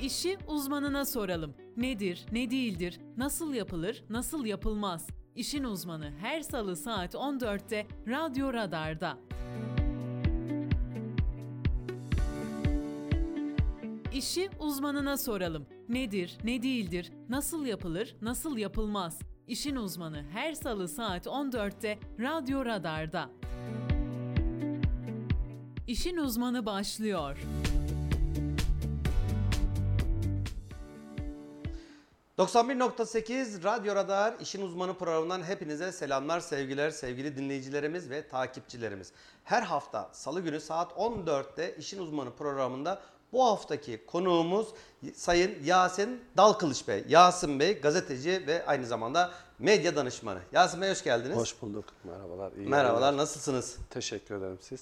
İşi uzmanına soralım. Nedir, ne değildir, nasıl yapılır, nasıl yapılmaz? İşin uzmanı her salı saat 14'te Radyo Radar'da. İşi uzmanına soralım. Nedir, ne değildir, nasıl yapılır, nasıl yapılmaz? İşin uzmanı her salı saat 14'te Radyo Radar'da. İşin uzmanı başlıyor. 91.8 Radyo Radar İşin Uzmanı programından hepinize selamlar, sevgiler, sevgili dinleyicilerimiz ve takipçilerimiz. Her hafta salı günü saat 14'te İşin Uzmanı programında bu haftaki konuğumuz Sayın Yasin Dalkılıç Bey. Yasin Bey gazeteci ve aynı zamanda medya danışmanı. Yasin Bey hoş geldiniz. Hoş bulduk. Merhabalar. iyi Merhabalar, yayınlar. nasılsınız? Teşekkür ederim siz.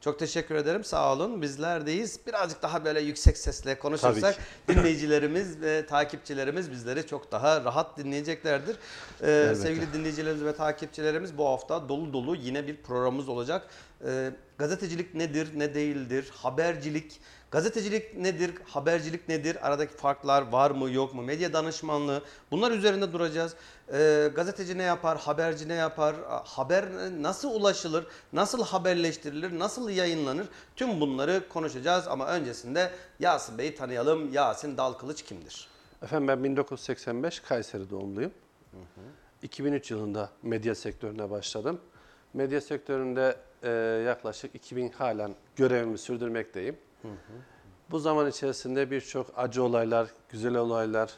Çok teşekkür ederim. Sağ olun. Bizlerdeyiz. Birazcık daha böyle yüksek sesle konuşursak dinleyicilerimiz ve takipçilerimiz bizleri çok daha rahat dinleyeceklerdir. Ee, sevgili dinleyicilerimiz ve takipçilerimiz bu hafta dolu dolu yine bir programımız olacak. Ee, gazetecilik nedir, ne değildir? Habercilik Gazetecilik nedir? Habercilik nedir? Aradaki farklar var mı yok mu? Medya danışmanlığı bunlar üzerinde duracağız. Ee, gazeteci ne yapar? Haberci ne yapar? Haber nasıl ulaşılır? Nasıl haberleştirilir? Nasıl yayınlanır? Tüm bunları konuşacağız ama öncesinde Yasin Bey'i tanıyalım. Yasin Dalkılıç kimdir? Efendim ben 1985 Kayseri doğumluyum. 2003 yılında medya sektörüne başladım. Medya sektöründe e, yaklaşık 2000 halen görevimi sürdürmekteyim. Bu zaman içerisinde birçok acı olaylar, güzel olaylar,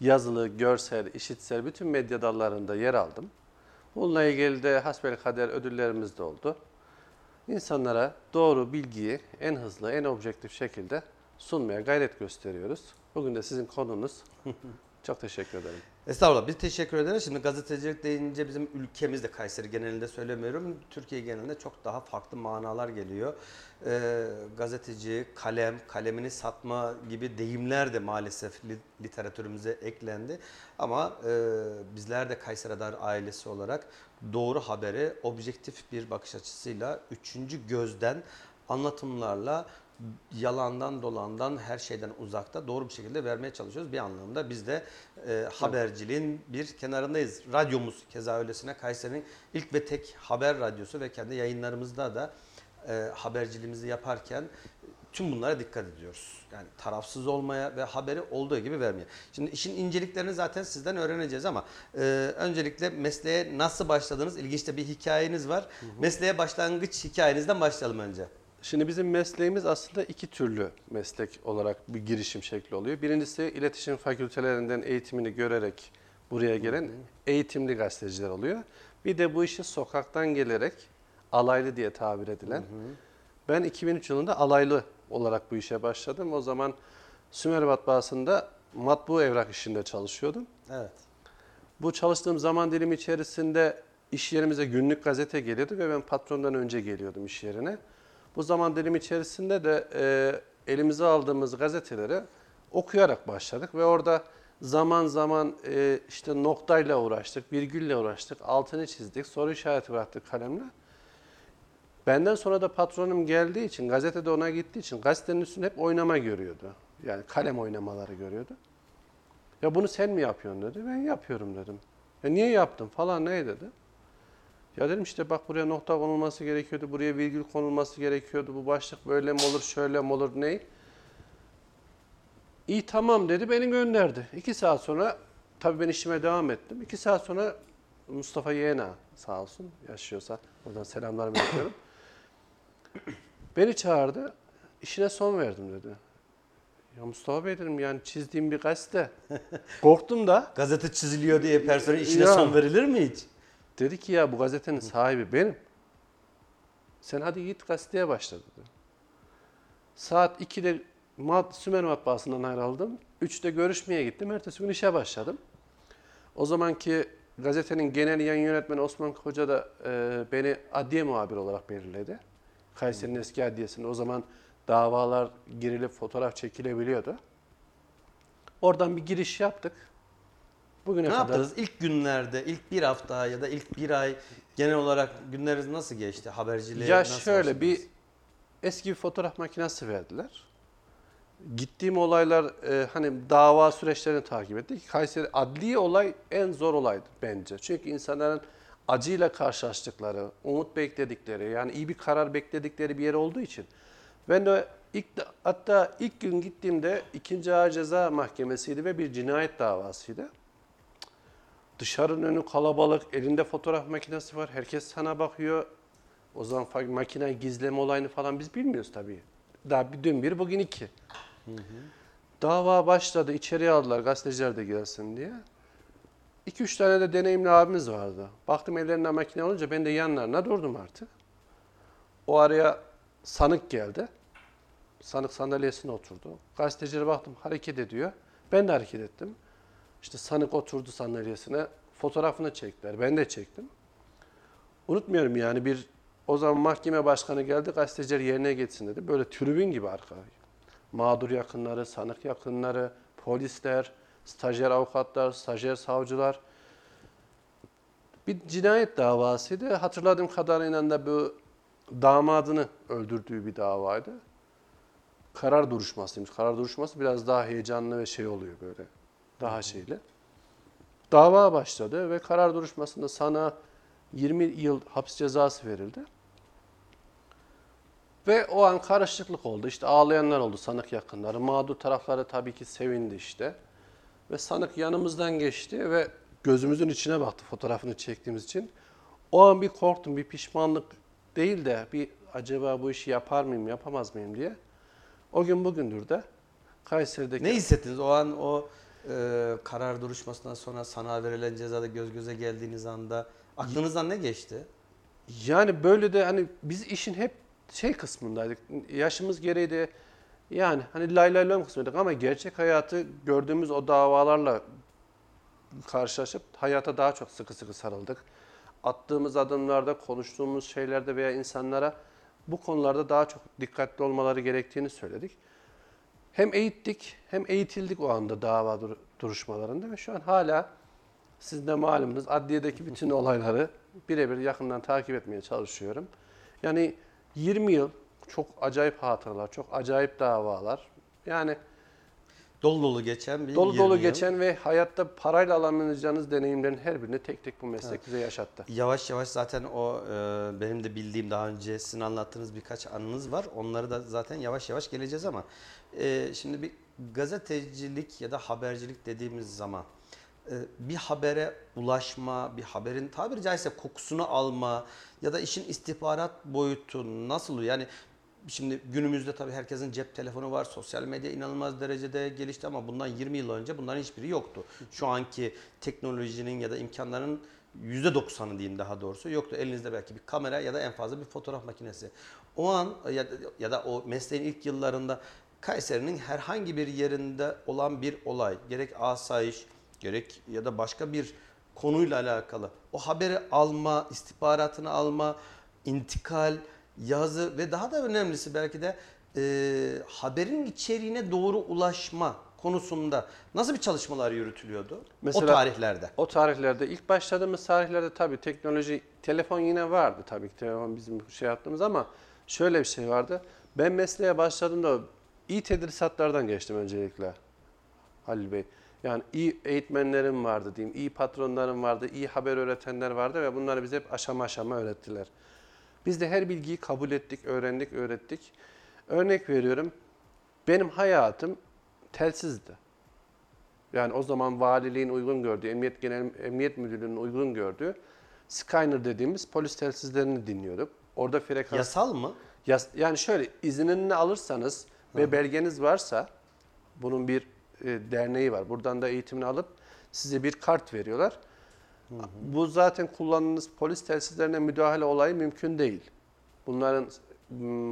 yazılı, görsel, işitsel bütün medya dallarında yer aldım. Bununla ilgili de hasbelkader ödüllerimiz de oldu. İnsanlara doğru bilgiyi en hızlı, en objektif şekilde sunmaya gayret gösteriyoruz. Bugün de sizin konunuz. Çok teşekkür ederim. Estağfurullah biz teşekkür ederiz. Şimdi gazetecilik deyince bizim ülkemizde Kayseri genelinde söylemiyorum. Türkiye genelinde çok daha farklı manalar geliyor. Ee, gazeteci, kalem, kalemini satma gibi deyimler de maalesef li- literatürümüze eklendi. Ama e, bizler de Kayseri Radar ailesi olarak doğru haberi objektif bir bakış açısıyla üçüncü gözden anlatımlarla yalandan dolandan her şeyden uzakta doğru bir şekilde vermeye çalışıyoruz. Bir anlamda biz de e, haberciliğin bir kenarındayız. Radyomuz keza öylesine Kayseri'nin ilk ve tek haber radyosu ve kendi yayınlarımızda da e, haberciliğimizi yaparken tüm bunlara dikkat ediyoruz. Yani tarafsız olmaya ve haberi olduğu gibi vermeye. Şimdi işin inceliklerini zaten sizden öğreneceğiz ama e, öncelikle mesleğe nasıl başladınız? İlginç de bir hikayeniz var. Mesleğe başlangıç hikayenizden başlayalım önce. Şimdi bizim mesleğimiz aslında iki türlü meslek olarak bir girişim şekli oluyor. Birincisi iletişim fakültelerinden eğitimini görerek buraya gelen eğitimli gazeteciler oluyor. Bir de bu işi sokaktan gelerek alaylı diye tabir edilen. Ben 2003 yılında alaylı olarak bu işe başladım. O zaman Sümer Matbaası'nda matbu evrak işinde çalışıyordum. Evet. Bu çalıştığım zaman dilimi içerisinde iş yerimize günlük gazete geliyordu ve ben patrondan önce geliyordum iş yerine. Bu zaman dilimi içerisinde de e, elimize aldığımız gazeteleri okuyarak başladık ve orada zaman zaman e, işte noktayla uğraştık, virgülle uğraştık, altını çizdik, soru işareti bıraktık kalemle. Benden sonra da patronum geldiği için, gazetede ona gittiği için gazetenin üstünde hep oynama görüyordu. Yani kalem oynamaları görüyordu. Ya bunu sen mi yapıyorsun dedi. Ben yapıyorum dedim. Ya niye yaptın falan ne dedi. Ya dedim işte bak buraya nokta konulması gerekiyordu, buraya virgül konulması gerekiyordu, bu başlık böyle mi olur, şöyle mi olur, ne? İyi tamam dedi, beni gönderdi. İki saat sonra, tabii ben işime devam ettim. İki saat sonra Mustafa Yeğena sağ olsun, yaşıyorsa oradan selamlar bekliyorum. beni çağırdı, işine son verdim dedi. Ya Mustafa Bey dedim yani çizdiğim bir gazete. Korktum da. Gazete çiziliyor diye personel işine Ya. son verilir mi hiç? Dedi ki ya bu gazetenin sahibi benim. Sen hadi git gazeteye başla dedi. Saat 2'de Mat Sümer Matbaası'ndan ayrıldım. 3'te görüşmeye gittim. Ertesi gün işe başladım. O zamanki gazetenin genel yayın yönetmeni Osman Koca da e, beni adliye muhabiri olarak belirledi. Kayseri'nin eski adliyesinde o zaman davalar girilip fotoğraf çekilebiliyordu. Oradan bir giriş yaptık. Bugüne Ne kadar yaptınız ilk günlerde, ilk bir hafta ya da ilk bir ay genel olarak günleriniz nasıl geçti? Haberciliğe Ya nasıl şöyle başladınız? bir eski bir fotoğraf makinesi verdiler. Gittiğim olaylar e, hani dava süreçlerini takip ettik. Kayseri adli olay en zor olaydı bence. Çünkü insanların acıyla karşılaştıkları, umut bekledikleri, yani iyi bir karar bekledikleri bir yer olduğu için. Ben de ilk hatta ilk gün gittiğimde ikinci ağır ceza mahkemesiydi ve bir cinayet davasıydı. Dışarının önü kalabalık, elinde fotoğraf makinesi var. Herkes sana bakıyor. O zaman makine gizleme olayını falan biz bilmiyoruz tabii. Daha bir dün bir, bugün iki. Dava başladı, içeriye aldılar gazeteciler de gelsin diye. 2-3 tane de deneyimli abimiz vardı. Baktım ellerinde makine olunca ben de yanlarına durdum artık. O araya sanık geldi. Sanık sandalyesine oturdu. Gazetecilere baktım hareket ediyor. Ben de hareket ettim. İşte sanık oturdu sandalyesine. Fotoğrafını çektiler. Ben de çektim. Unutmuyorum yani bir o zaman mahkeme başkanı geldi gazeteciler yerine geçsin dedi. Böyle tribün gibi arka. Mağdur yakınları, sanık yakınları, polisler, stajyer avukatlar, stajyer savcılar. Bir cinayet davasıydı. Hatırladığım kadarıyla da bu damadını öldürdüğü bir davaydı. Karar duruşmasıymış. Karar duruşması biraz daha heyecanlı ve şey oluyor böyle. Daha şeyli. Dava başladı ve karar duruşmasında sana 20 yıl hapis cezası verildi. Ve o an karışıklık oldu. İşte ağlayanlar oldu sanık yakınları. Mağdur tarafları tabii ki sevindi işte. Ve sanık yanımızdan geçti ve gözümüzün içine baktı fotoğrafını çektiğimiz için. O an bir korktum, bir pişmanlık değil de bir acaba bu işi yapar mıyım, yapamaz mıyım diye. O gün bugündür de Kayseri'deki... Ne hissettiniz o an o e, karar duruşmasından sonra sana verilen cezada göz göze geldiğiniz anda aklınızdan ne geçti? Yani böyle de hani biz işin hep şey kısmındaydık. Yaşımız gereği de yani hani lay lay lom kısmındaydık ama gerçek hayatı gördüğümüz o davalarla karşılaşıp hayata daha çok sıkı sıkı sarıldık. Attığımız adımlarda, konuştuğumuz şeylerde veya insanlara bu konularda daha çok dikkatli olmaları gerektiğini söyledik. Hem eğittik hem eğitildik o anda dava dur- duruşmalarında ve şu an hala sizin de malumunuz adliyedeki bütün olayları birebir yakından takip etmeye çalışıyorum. Yani 20 yıl çok acayip hatıralar, çok acayip davalar. Yani Dolu dolu geçen bir dolu 20 dolu yıl. geçen ve hayatta parayla alamayacağınız deneyimlerin her birini tek tek bu meslek bize yaşattı. Yavaş yavaş zaten o e, benim de bildiğim daha önce sizin anlattığınız birkaç anınız var. Onları da zaten yavaş yavaş geleceğiz ama e, şimdi bir gazetecilik ya da habercilik dediğimiz zaman e, bir habere ulaşma, bir haberin tabiri caizse kokusunu alma ya da işin istihbarat boyutu nasıl? Yani Şimdi günümüzde tabii herkesin cep telefonu var, sosyal medya inanılmaz derecede gelişti ama bundan 20 yıl önce bunların hiçbiri yoktu. Şu anki teknolojinin ya da imkanların %90'ı diyeyim daha doğrusu yoktu. Elinizde belki bir kamera ya da en fazla bir fotoğraf makinesi. O an ya da, ya da o mesleğin ilk yıllarında Kayseri'nin herhangi bir yerinde olan bir olay, gerek asayiş, gerek ya da başka bir konuyla alakalı o haberi alma, istihbaratını alma, intikal, yazı ve daha da önemlisi belki de e, haberin içeriğine doğru ulaşma konusunda nasıl bir çalışmalar yürütülüyordu o Mesela- tarihlerde? O tarihlerde ilk başladığımız tarihlerde tabii teknoloji, telefon yine vardı tabii ki telefon bizim şey yaptığımız ama şöyle bir şey vardı. Ben mesleğe başladığımda iyi tedrisatlardan geçtim öncelikle Halil Bey. Yani iyi eğitmenlerim vardı diyeyim, iyi patronlarım vardı, iyi haber öğretenler vardı ve bunları bize hep aşama aşama öğrettiler. Biz de her bilgiyi kabul ettik, öğrendik, öğrettik. Örnek veriyorum, benim hayatım telsizdi. Yani o zaman valiliğin uygun gördüğü, Emniyet Genel Emniyet Müdürlüğü'nün uygun gördüğü Skyner dediğimiz polis telsizlerini dinliyorduk. Orada frekans Yasal mı? Yas- yani şöyle iznini alırsanız ve belgeniz varsa bunun bir e, derneği var. Buradan da eğitimini alıp size bir kart veriyorlar. Bu zaten kullandığınız polis telsizlerine müdahale olayı mümkün değil. Bunların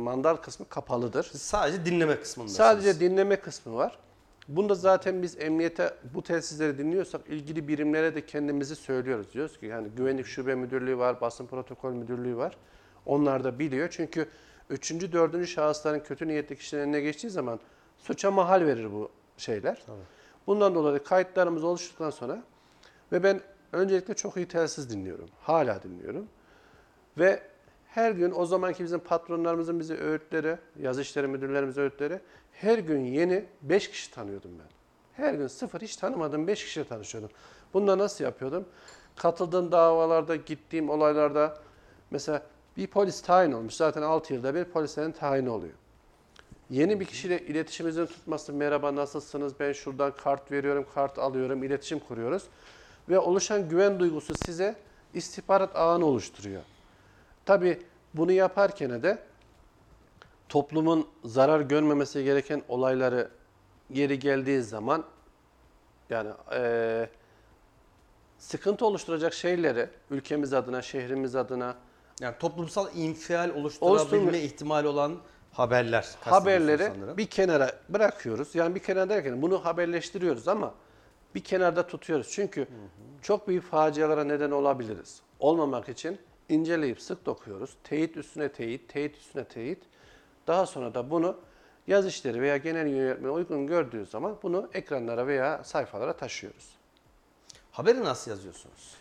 mandal kısmı kapalıdır. Siz sadece dinleme kısmındasınız. Sadece dinleme kısmı var. Bunda zaten biz emniyete bu telsizleri dinliyorsak ilgili birimlere de kendimizi söylüyoruz. Diyoruz ki yani güvenlik şube müdürlüğü var, basın protokol müdürlüğü var. Onlar da biliyor. Çünkü üçüncü, dördüncü şahısların kötü niyetli kişilerin eline geçtiği zaman suça mahal verir bu şeyler. Bundan dolayı kayıtlarımız oluştuktan sonra ve ben öncelikle çok iyi telsiz dinliyorum. Hala dinliyorum. Ve Her gün o zamanki bizim patronlarımızın bize öğütleri, yazı işleri müdürlerimizin öğütleri her gün yeni 5 kişi tanıyordum ben. Her gün sıfır hiç tanımadığım 5 kişiyle tanışıyordum. Da nasıl yapıyordum? Katıldığım davalarda, gittiğim olaylarda mesela bir polis tayin olmuş. Zaten 6 yılda bir polislerin tayini oluyor. Yeni bir kişiyle iletişimimizin tutması, merhaba nasılsınız, ben şuradan kart veriyorum, kart alıyorum, iletişim kuruyoruz. Ve oluşan güven duygusu size istihbarat ağını oluşturuyor. Tabii bunu yaparken de toplumun zarar görmemesi gereken olayları yeri geldiği zaman yani eee, sıkıntı oluşturacak şeyleri ülkemiz adına, şehrimiz adına Yani toplumsal infial oluşturabilme ihtimali olan haberler. haberleri sanırım. bir kenara bırakıyoruz. Yani bir kenara derken bunu haberleştiriyoruz ama bir kenarda tutuyoruz. Çünkü çok büyük facialara neden olabiliriz. Olmamak için inceleyip sık dokuyoruz. Teyit üstüne teyit, teyit üstüne teyit. Daha sonra da bunu yaz işleri veya genel yönetmene uygun gördüğü zaman bunu ekranlara veya sayfalara taşıyoruz. Haberi nasıl yazıyorsunuz?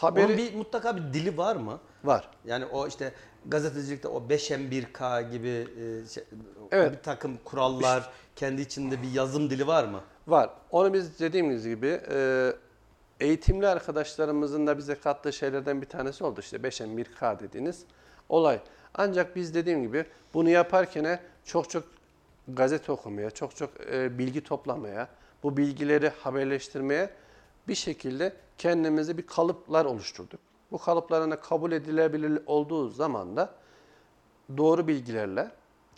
Haberi Onun bir mutlaka bir dili var mı? var. Yani o işte gazetecilikte o 5M1K gibi e, şey, Evet. bir takım kurallar, kendi içinde bir yazım dili var mı? Var. Onu biz dediğimiz gibi e, eğitimli arkadaşlarımızın da bize kattığı şeylerden bir tanesi oldu. İşte 5M1K dediğiniz olay. Ancak biz dediğim gibi bunu yaparken çok çok gazete okumaya, çok çok e, bilgi toplamaya, bu bilgileri haberleştirmeye bir şekilde kendimize bir kalıplar oluşturduk. Bu kalıpların da kabul edilebilir olduğu zaman da doğru bilgilerle,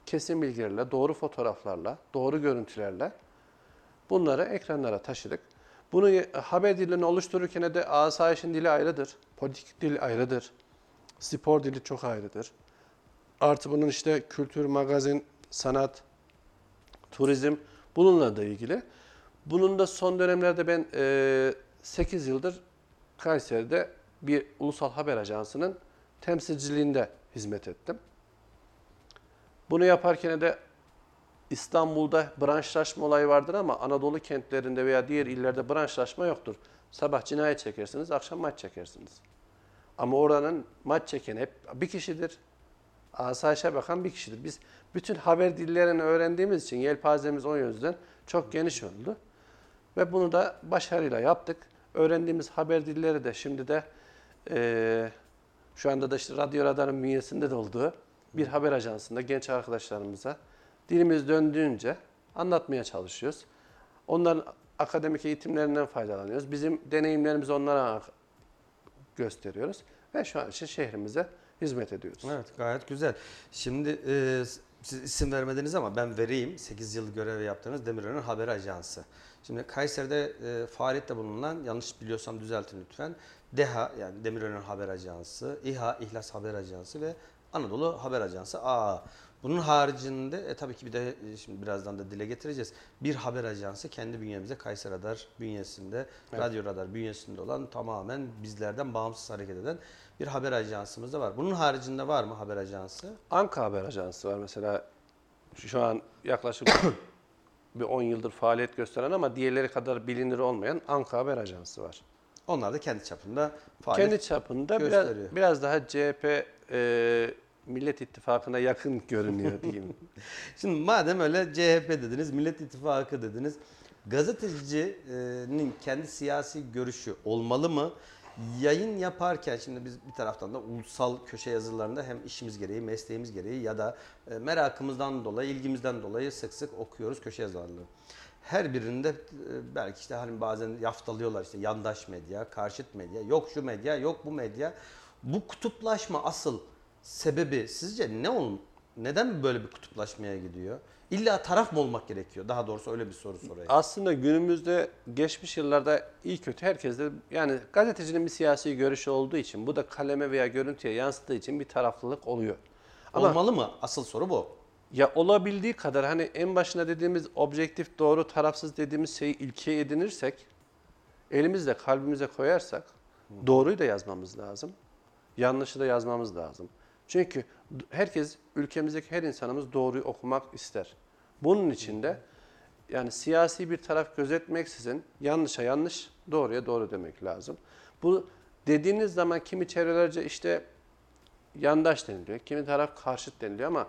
kesin bilgilerle, doğru fotoğraflarla, doğru görüntülerle Bunları ekranlara taşıdık. Bunu haber dilini oluştururken de asayişin dili ayrıdır. Politik dil ayrıdır. Spor dili çok ayrıdır. Artı bunun işte kültür, magazin, sanat, turizm bununla da ilgili. Bunun da son dönemlerde ben e, 8 yıldır Kayseri'de bir ulusal haber ajansının temsilciliğinde hizmet ettim. Bunu yaparken de İstanbul'da branşlaşma olayı vardır ama Anadolu kentlerinde veya diğer illerde branşlaşma yoktur. Sabah cinayet çekersiniz, akşam maç çekersiniz. Ama oranın maç çeken hep bir kişidir. Asayişe bakan bir kişidir. Biz bütün haber dillerini öğrendiğimiz için yelpazemiz o yüzden çok geniş oldu. Ve bunu da başarıyla yaptık. Öğrendiğimiz haber dilleri de şimdi de eee, şu anda da işte Radyo Radar'ın bünyesinde de olduğu bir haber ajansında genç arkadaşlarımıza dilimiz döndüğünce anlatmaya çalışıyoruz. Onların akademik eğitimlerinden faydalanıyoruz. Bizim deneyimlerimizi onlara gösteriyoruz ve şu an için şehrimize hizmet ediyoruz. Evet gayet güzel. Şimdi e, siz isim vermediniz ama ben vereyim. 8 yıl görev yaptığınız Demirören Haber Ajansı. Şimdi Kayseri'de e, faaliyette bulunan, yanlış biliyorsam düzeltin lütfen. DEHA yani Demirören Haber Ajansı, İHA İhlas Haber Ajansı ve Anadolu Haber Ajansı AA. Bunun haricinde e, tabii ki bir de e, şimdi birazdan da dile getireceğiz. Bir haber ajansı kendi bünyemizde Kayseri Radar bünyesinde, Evet. Radyo Radar bünyesinde olan tamamen bizlerden bağımsız hareket eden bir haber ajansımız da var. Bunun haricinde var mı haber ajansı? Anka Haber Ajansı var mesela şu an yaklaşık bir 10 yıldır faaliyet gösteren ama diğerleri kadar bilinir olmayan Anka Haber Ajansı var. Onlar da kendi çapında faaliyet Kendi çapında biraz, gösteriyor. biraz daha CHP e, Millet İttifakı'na yakın görünüyor diyeyim. Şimdi madem öyle CHP dediniz, Millet İttifakı dediniz. Gazetecinin kendi siyasi görüşü olmalı mı? Yayın yaparken şimdi biz bir taraftan da ulusal köşe yazılarında hem işimiz gereği, mesleğimiz gereği ya da e, merakımızdan dolayı, ilgimizden dolayı sık sık okuyoruz köşe yazılarını. Her birinde e, belki işte hani bazen yaftalıyorlar işte yandaş medya, karşıt medya, yok şu medya, yok bu medya. Bu kutuplaşma asıl sebebi sizce ne olun? Neden böyle bir kutuplaşmaya gidiyor? İlla taraf mı olmak gerekiyor? Daha doğrusu öyle bir soru sorayım. Aslında günümüzde geçmiş yıllarda iyi kötü herkes de yani gazetecinin bir siyasi görüşü olduğu için bu da kaleme veya görüntüye yansıdığı için bir taraflılık oluyor. Ama Olmalı mı? Asıl soru bu. ya olabildiği kadar hani en başına dediğimiz objektif doğru tarafsız dediğimiz şeyi ilkeye edinirsek elimizle kalbimize koyarsak doğruyu da yazmamız lazım. Yanlışı da yazmamız lazım. Çünkü herkes ülkemizdeki her insanımız doğruyu okumak ister. Bunun için de yani siyasi bir taraf gözetmeksizin yanlışa yanlış, doğruya doğru demek lazım. Bu dediğiniz zaman kimi çevrelerce işte yandaş deniliyor, kimi taraf karşıt deniliyor ama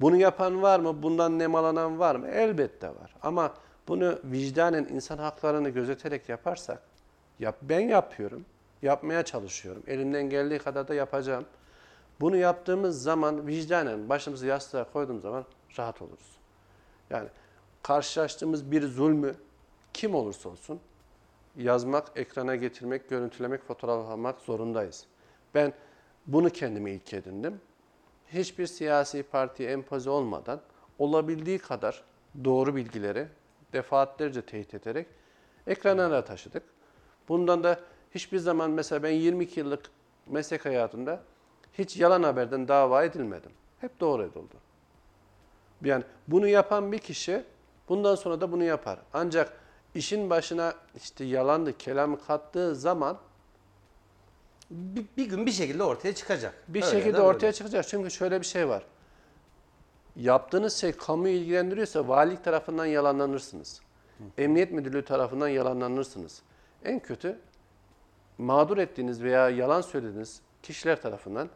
bunu yapan var mı? Bundan nemalanan var mı? Elbette var. Ama bunu vicdanen insan haklarını gözeterek yaparsak, yap, ben yapıyorum, yapmaya çalışıyorum. Elimden geldiği kadar da yapacağım. Bunu yaptığımız zaman vicdanen başımızı yastığa koyduğumuz zaman rahat oluruz. Yani karşılaştığımız bir zulmü kim olursa olsun yazmak, ekrana getirmek, görüntülemek, fotoğraf almak zorundayız. Ben bunu kendime ilk edindim. Hiçbir siyasi partiye empoze olmadan olabildiği kadar doğru bilgileri defaatlerce teyit ederek ekranlara taşıdık. Bundan da hiçbir zaman mesela ben 22 yıllık meslek hayatında hiç yalan haberden dava edilmedim. Hep doğru edildi. Yani bunu yapan bir kişi bundan sonra da bunu yapar. Ancak işin başına işte yalandı, kelam kattığı zaman Bir, bir gün bir şekilde ortaya çıkacak. bir Öyle şekilde de ortaya böyle. çıkacak. Çünkü şöyle bir şey var. Yaptığınız şey kamuyu ilgilendiriyorsa valilik tarafından yalanlanırsınız. Emniyet müdürlüğü tarafından yalanlanırsınız. En kötü mağdur ettiğiniz veya yalan söylediğiniz kişiler tarafından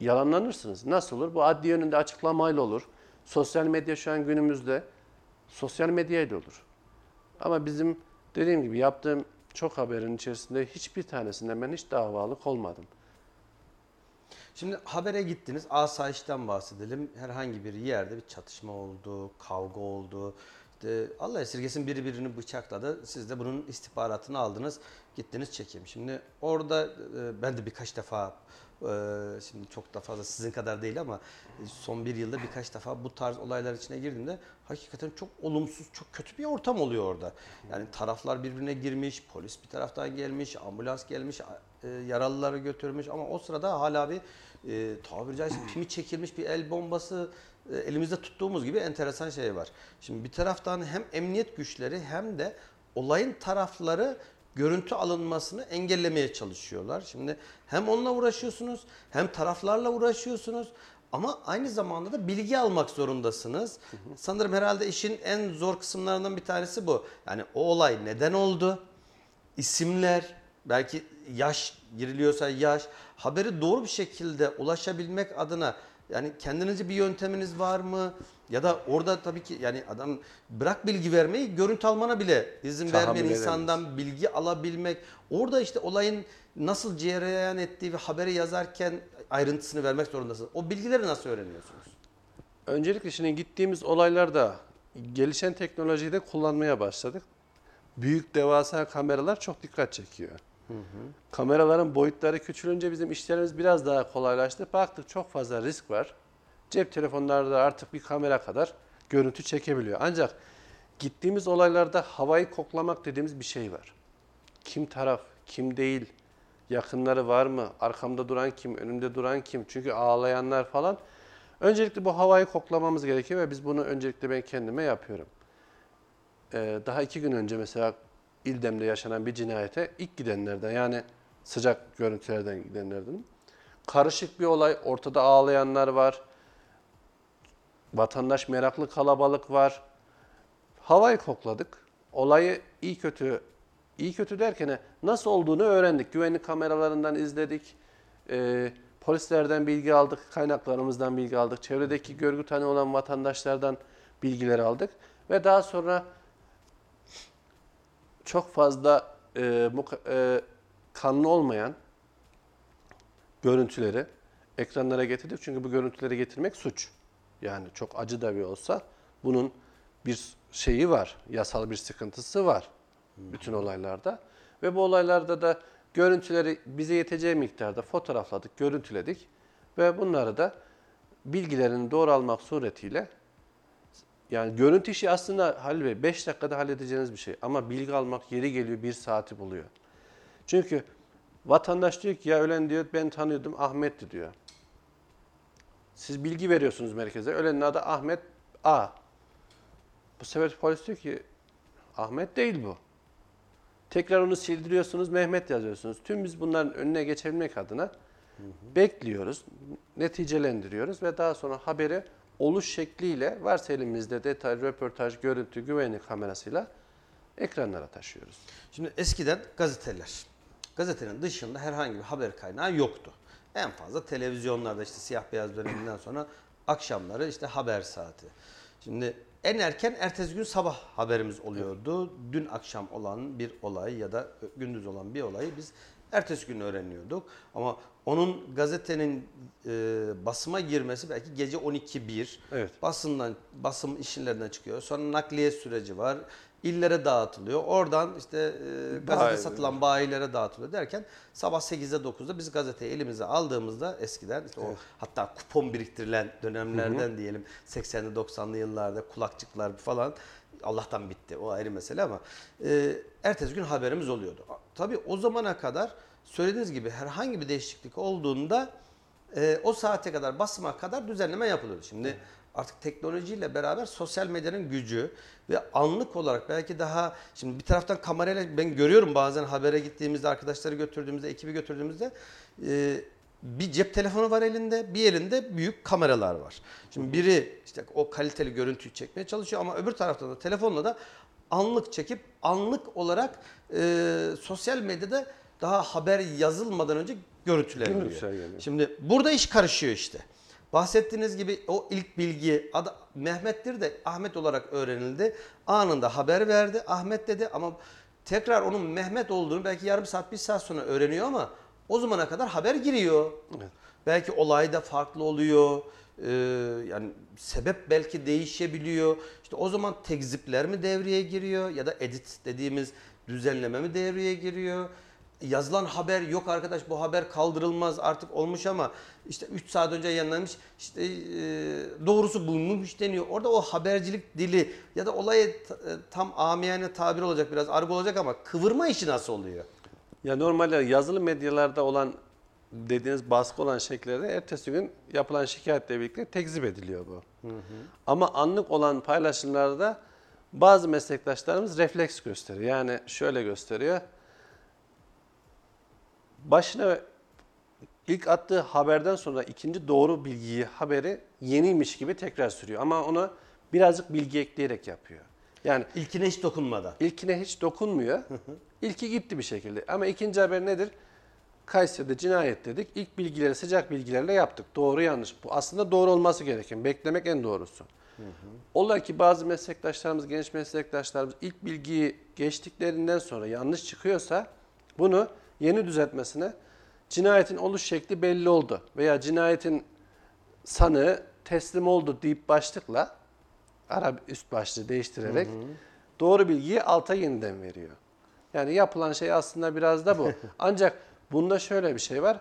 yalanlanırsınız. Nasıl olur? Bu adli yönünde açıklamayla olur. Sosyal medya şu an günümüzde sosyal medyayla olur. Ama bizim dediğim gibi yaptığım çok haberin içerisinde hiçbir tanesinden ben hiç davalık olmadım. Şimdi habere gittiniz. Asayişten bahsedelim. Herhangi bir yerde bir çatışma oldu, kavga oldu. İşte Allah esirgesin biri birini bıçakladı. Siz de bunun istihbaratını aldınız. Gittiniz çekim. Şimdi orada e, ben de birkaç defa e, şimdi çok da fazla sizin kadar değil ama son bir yılda birkaç defa bu tarz olaylar içine girdiğimde hakikaten çok olumsuz, çok kötü bir ortam oluyor orada. Yani taraflar birbirine girmiş, polis bir taraftan gelmiş, ambulans gelmiş, e, yaralıları götürmüş ama o sırada hala bir e, tabiri caizse pimi çekilmiş bir el bombası e, elimizde tuttuğumuz gibi enteresan şey var. Şimdi bir taraftan hem emniyet güçleri hem de olayın tarafları görüntü alınmasını engellemeye çalışıyorlar. Şimdi hem onunla uğraşıyorsunuz hem taraflarla uğraşıyorsunuz ama aynı zamanda da bilgi almak zorundasınız. Sanırım herhalde işin en zor kısımlarından bir tanesi bu. Yani o olay neden oldu? isimler, belki yaş giriliyorsa yaş, haberi doğru bir şekilde ulaşabilmek adına yani kendinizce bir yönteminiz var mı? Ya da orada tabii ki yani adam bırak bilgi vermeyi görüntü almana bile izin Tahammül vermeyen insandan bilgi alabilmek. Orada işte olayın nasıl cereyan ettiği ve haberi yazarken ayrıntısını vermek zorundasınız. O bilgileri nasıl öğreniyorsunuz? Öncelikle şimdi gittiğimiz olaylarda gelişen teknolojiyi de kullanmaya başladık. Büyük devasa kameralar çok dikkat çekiyor. Kameraların boyutları küçülünce bizim işlerimiz biraz daha kolaylaştı. Baktık çok fazla risk var. Cep telefonlarda artık bir kamera kadar görüntü çekebiliyor. Ancak gittiğimiz olaylarda havayı koklamak dediğimiz bir şey var. Kim taraf, kim değil, yakınları var mı, arkamda duran kim, önümde duran kim? Çünkü ağlayanlar falan. Öncelikle bu havayı koklamamız gerekiyor ve biz bunu öncelikle ben kendime yapıyorum. Ee, daha iki gün önce mesela İldem'de yaşanan bir cinayete ilk gidenlerden yani sıcak görüntülerden gidenlerden. Karışık bir olay, ortada ağlayanlar var. Vatandaş meraklı kalabalık var. Havayı kokladık. Olayı iyi kötü, iyi kötü derken nasıl olduğunu öğrendik. Güvenlik kameralarından izledik. Ee, polislerden bilgi aldık, kaynaklarımızdan bilgi aldık. Çevredeki görgü tanığı olan vatandaşlardan bilgileri aldık. Ve daha sonra çok fazla e, e, kanlı olmayan görüntüleri ekranlara getirdik. Çünkü bu görüntüleri getirmek suç. Yani çok acı da bir olsa bunun bir şeyi var, yasal bir sıkıntısı var bütün olaylarda. Ve bu olaylarda da görüntüleri bize yeteceği miktarda fotoğrafladık, görüntüledik ve bunları da bilgilerini doğru almak suretiyle yani görüntü işi aslında Halil Bey 5 dakikada halledeceğiniz bir şey ama bilgi almak yeri geliyor 1 saati buluyor. Çünkü vatandaş diyor ki ya ölen diyor ben tanıyordum Ahmet'ti diyor. Siz bilgi veriyorsunuz merkeze. Ölenin adı Ahmet A. Bu sefer polis diyor ki Ahmet değil bu. Tekrar onu sildiriyorsunuz, Mehmet yazıyorsunuz. Tüm biz bunların önüne geçebilmek adına bekliyoruz, neticelendiriyoruz ve daha sonra haberi oluş şekliyle varsa elimizde detay, röportaj, görüntü, güvenlik kamerasıyla ekranlara taşıyoruz. Şimdi eskiden gazeteler. Gazetenin dışında herhangi bir haber kaynağı yoktu. En fazla televizyonlarda işte siyah beyaz döneminden sonra akşamları işte haber saati. Şimdi en erken ertesi gün sabah haberimiz oluyordu. Dün akşam olan bir olay ya da gündüz olan bir olayı biz ertesi gün öğreniyorduk. Ama onun gazetenin e, basıma girmesi belki gece 12-1. Evet. Basından, basım işinlerinden çıkıyor. Sonra nakliye süreci var. İllere dağıtılıyor. Oradan işte e, gazete Bayi- satılan bayilere dağıtılıyor derken sabah 8'de 9'da biz gazeteyi elimize aldığımızda eskiden işte o hatta kupon biriktirilen dönemlerden diyelim 80'li 90'lı yıllarda kulakçıklar falan Allah'tan bitti o ayrı mesele ama e, ertesi gün haberimiz oluyordu. Tabii o zamana kadar söylediğiniz gibi herhangi bir değişiklik olduğunda e, o saate kadar basıma kadar düzenleme yapılıyordu. Şimdi artık teknolojiyle beraber sosyal medyanın gücü ve anlık olarak belki daha şimdi bir taraftan kamerayla ben görüyorum bazen habere gittiğimizde arkadaşları götürdüğümüzde ekibi götürdüğümüzde e, bir cep telefonu var elinde bir elinde büyük kameralar var. Şimdi biri işte o kaliteli görüntüyü çekmeye çalışıyor ama öbür taraftan da telefonla da anlık çekip anlık olarak e, sosyal medyada daha haber yazılmadan önce geliyor. geliyor. Şimdi burada iş karışıyor işte. Bahsettiğiniz gibi o ilk bilgi adı Mehmet'tir de Ahmet olarak öğrenildi. Anında haber verdi. Ahmet dedi ama tekrar onun Mehmet olduğunu belki yarım saat bir saat sonra öğreniyor ama o zamana kadar haber giriyor. Evet. Belki olay da farklı oluyor. Ee, yani sebep belki değişebiliyor. İşte o zaman tekzipler mi devreye giriyor ya da edit dediğimiz düzenleme mi devreye giriyor? Yazılan haber yok arkadaş bu haber kaldırılmaz artık olmuş ama işte 3 saat önce yayınlanmış işte e, doğrusu bulunmuş deniyor. Orada o habercilik dili ya da olaya e, tam amiyane tabir olacak biraz argo olacak ama kıvırma işi nasıl oluyor? Ya normalde yazılı medyalarda olan dediğiniz baskı olan şekillerde ertesi gün yapılan şikayetle birlikte tekzip ediliyor bu. Ama anlık olan paylaşımlarda bazı meslektaşlarımız refleks gösteriyor. Yani şöyle gösteriyor. Başına ilk attığı haberden sonra ikinci doğru bilgiyi, haberi yeniymiş gibi tekrar sürüyor. Ama onu birazcık bilgi ekleyerek yapıyor. Yani İlkine hiç dokunmadan. İlkine hiç dokunmuyor. İlki gitti bir şekilde. Ama ikinci haber nedir? Kayseri'de cinayet dedik. İlk bilgileri sıcak bilgilerle yaptık. Doğru yanlış. Bu aslında doğru olması gereken. Beklemek en doğrusu. Ola ki bazı meslektaşlarımız, genç meslektaşlarımız ilk bilgiyi geçtiklerinden sonra yanlış çıkıyorsa bunu yeni düzeltmesine cinayetin oluş şekli belli oldu veya cinayetin sanığı teslim oldu deyip başlıkla ara üst başlığı değiştirerek doğru bilgiyi alta yeniden veriyor. Yani yapılan şey aslında biraz da bu. Ancak bunda şöyle bir şey var.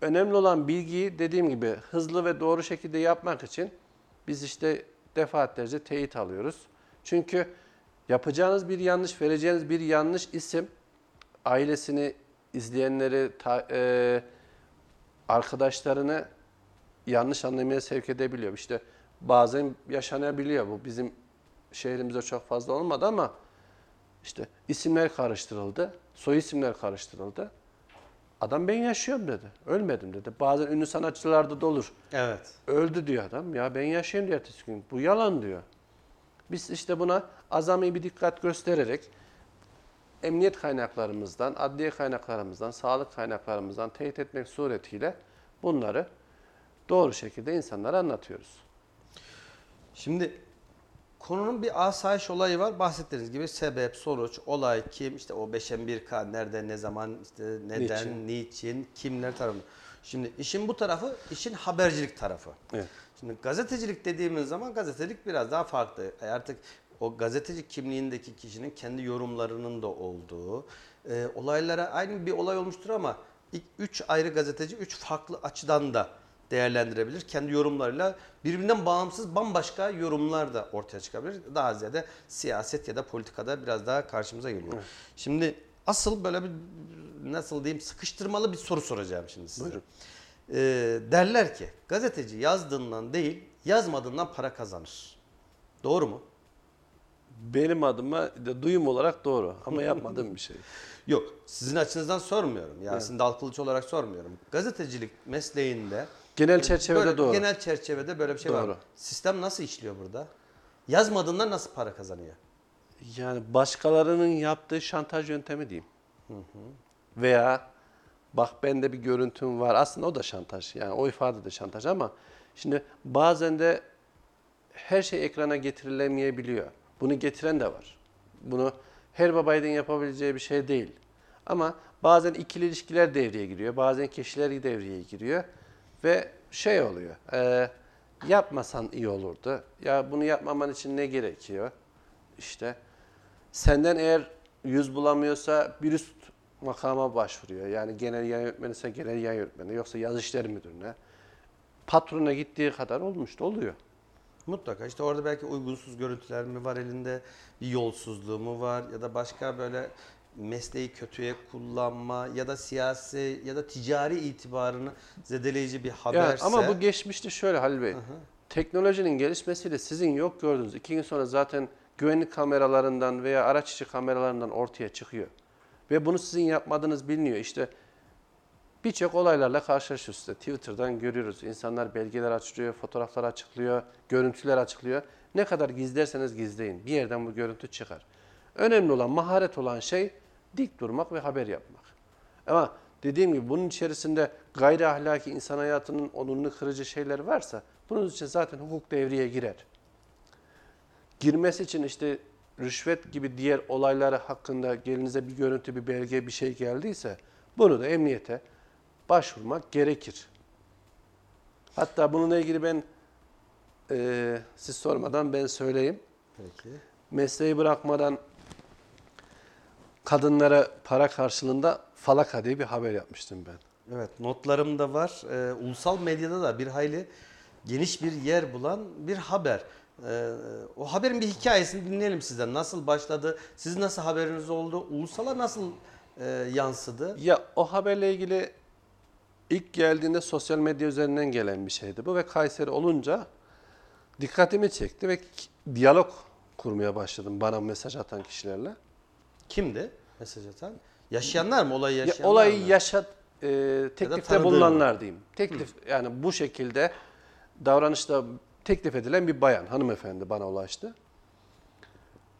Önemli olan bilgiyi dediğim gibi hızlı ve doğru şekilde yapmak için biz işte defaatlerce teyit alıyoruz. Çünkü yapacağınız bir yanlış, vereceğiniz bir yanlış isim ailesini, izleyenleri, ta- e, arkadaşlarını yanlış anlamaya sevk edebiliyor. İşte bazen yaşanabiliyor bu. Bizim şehrimizde çok fazla olmadı ama işte isimler karıştırıldı, soy isimler karıştırıldı. Adam ben yaşıyorum dedi. Ölmedim dedi. Bazen ünlü sanatçılarda da olur. Evet. Öldü diyor adam. Ya ben yaşıyorum diyor ertesi gün. Bu yalan diyor. Biz işte buna azami bir dikkat göstererek emniyet kaynaklarımızdan, adliye kaynaklarımızdan, sağlık kaynaklarımızdan teyit etmek suretiyle bunları doğru şekilde insanlara anlatıyoruz. Şimdi konunun bir asayiş olayı var. Bahsettiğiniz gibi sebep, sonuç, olay, kim, işte o 5'en 1K nerede, ne zaman, işte neden, Niçin? niçin, kimler tarafından. Şimdi işin bu tarafı, işin habercilik tarafı. Evet. Şimdi gazetecilik dediğimiz zaman gazetecilik biraz daha farklı. E Artık o gazeteci kimliğindeki kişinin kendi yorumlarının da olduğu, e, olaylara aynı bir olay olmuştur ama ilk üç ayrı gazeteci üç farklı açıdan da değerlendirebilir. Kendi yorumlarıyla birbirinden bağımsız bambaşka yorumlar da ortaya çıkabilir. Daha ziyade siyaset ya da politikada biraz daha karşımıza geliyor. Şimdi asıl böyle bir nasıl diyeyim sıkıştırmalı bir soru soracağım şimdi size. Buyurun. Ee, derler ki gazeteci yazdığından değil yazmadığından para kazanır. Doğru mu? Benim adıma duyum olarak doğru ama yapmadığım bir şey. Yok. Sizin açınızdan sormuyorum. Yasin Dal Kılıç olarak sormuyorum. Gazetecilik mesleğinde Genel çerçevede böyle- doğru. Genel çerçevede böyle bir şey var. Doğru. mı? Sistem nasıl işliyor burada? Yazmadığından nasıl para kazanıyor? Yani başkalarının yaptığı şantaj yöntemi diyeyim. Veya Bak bende bir görüntüm var. Aslında o da şantaj. Yani o ifade de şantaj ama şimdi bazen de her şey ekrana getirilemeyebiliyor. Bunu getiren de var. Bunu her babaydın yapabileceği bir şey değil. Ama bazen ikili ilişkiler devreye giriyor. Bazen kişiler devreye giriyor. Ve şey oluyor. e, yapmasan iyi olurdu. Ya bunu yapmaman için ne gerekiyor? İşte senden eğer yüz bulamıyorsa bir üst makama başvuruyor. Yani genel yayın yönetmeni ise genel yayın yönetmeni yoksa yazı işleri müdürüne. Patrona gittiği kadar olmuş da oluyor. Mutlaka işte orada belki uygunsuz görüntüler mi var elinde, bir yolsuzluğu mu var ya da başka böyle mesleği kötüye kullanma ya da siyasi ya da ticari itibarını zedeleyici bir Yani haberse. ama bu geçmişte şöyle Halil Bey. Teknolojinin gelişmesiyle sizin yok gördüğünüz iki gün sonra zaten güvenlik kameralarından veya araç içi kameralarından ortaya çıkıyor. Ve bunu sizin yapmadığınız biliniyor. İşte birçok olaylarla karşılaşıyoruz size. Twitter'dan görüyoruz. İnsanlar belgeler açıklıyor, fotoğraflar açıklıyor, görüntüler açıklıyor. Ne kadar gizlerseniz gizleyin. Bir yerden bu görüntü çıkar. Önemli olan, maharet olan şey dik durmak ve haber yapmak. Ama dediğim gibi bunun içerisinde gayri ahlaki insan hayatının onurunu kırıcı şeyler varsa bunun için zaten hukuk devreye girer. Girmesi için işte rüşvet gibi diğer olayları hakkında gelinize bir görüntü, bir belge, bir şey geldiyse bunu da emniyete başvurmak gerekir. Hatta bununla ilgili ben eee siz sormadan ben söyleyeyim. Peki. Mesleği bırakmadan kadınlara para karşılığında falaka diye bir haber yapmıştım ben. Evet notlarımda var. Ee, ulusal medyada da bir hayli geniş bir yer bulan bir haber. Ee, o haberin bir hikayesini dinleyelim sizden. Nasıl başladı? Siz nasıl haberiniz oldu? Ulusala nasıl e, yansıdı? Ya o haberle ilgili ilk geldiğinde sosyal medya üzerinden gelen bir şeydi bu ve Kayseri olunca dikkatimi çekti ve diyalog kurmaya başladım bana mesaj atan kişilerle. Kimdi mesaj atan? Yaşayanlar mı? Olayı Ya, yaşayanlar olayı mı? yaşat e, teklifte tanıdığın bulunanlar diyeyim. Teklif yani bu şekilde davranışta teklif edilen bir bayan hanımefendi bana ulaştı.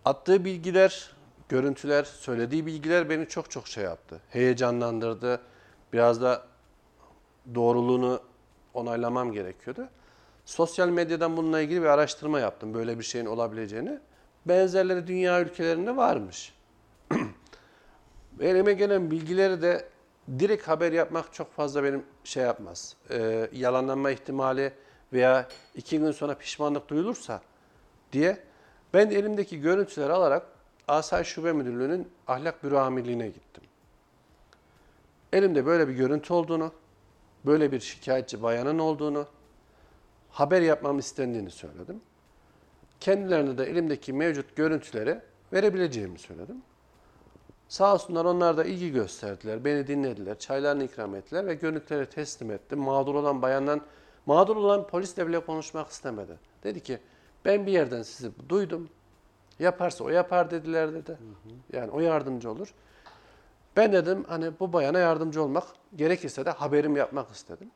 Attığı bilgiler, görüntüler, söylediği bilgiler beni çok çok şey yaptı. Heyecanlandırdı. Biraz da doğruluğunu onaylamam gerekiyordu. Sosyal medyadan bununla ilgili bir araştırma yaptım. Böyle bir şeyin olabileceğini. Benzerleri dünya ülkelerinde varmış. Elime gelen bilgileri de direkt haber yapmak çok fazla benim şey yapmaz. Ee, yalanlanma ihtimali veya iki gün sonra pişmanlık duyulursa diye ben elimdeki görüntüleri alarak Asayiş Şube Müdürlüğü'nün ahlak büro amirliğine gittim. Elimde böyle bir görüntü olduğunu, böyle bir şikayetçi bayanın olduğunu, haber yapmam istendiğini söyledim. Kendilerine de elimdeki mevcut görüntüleri verebileceğimi söyledim. Sağ olsunlar onlar da ilgi gösterdiler, beni dinlediler, çaylarını ikram ettiler ve görüntüleri teslim ettim. Mağdur olan bayandan, mağdur olan polisle bile konuşmak istemedi. Dedi ki ben bir yerden sizi duydum, yaparsa o yapar dediler dedi. Yani o yardımcı olur. Ben dedim hani bu bayana yardımcı olmak, gerekirse de haberim yapmak istedim.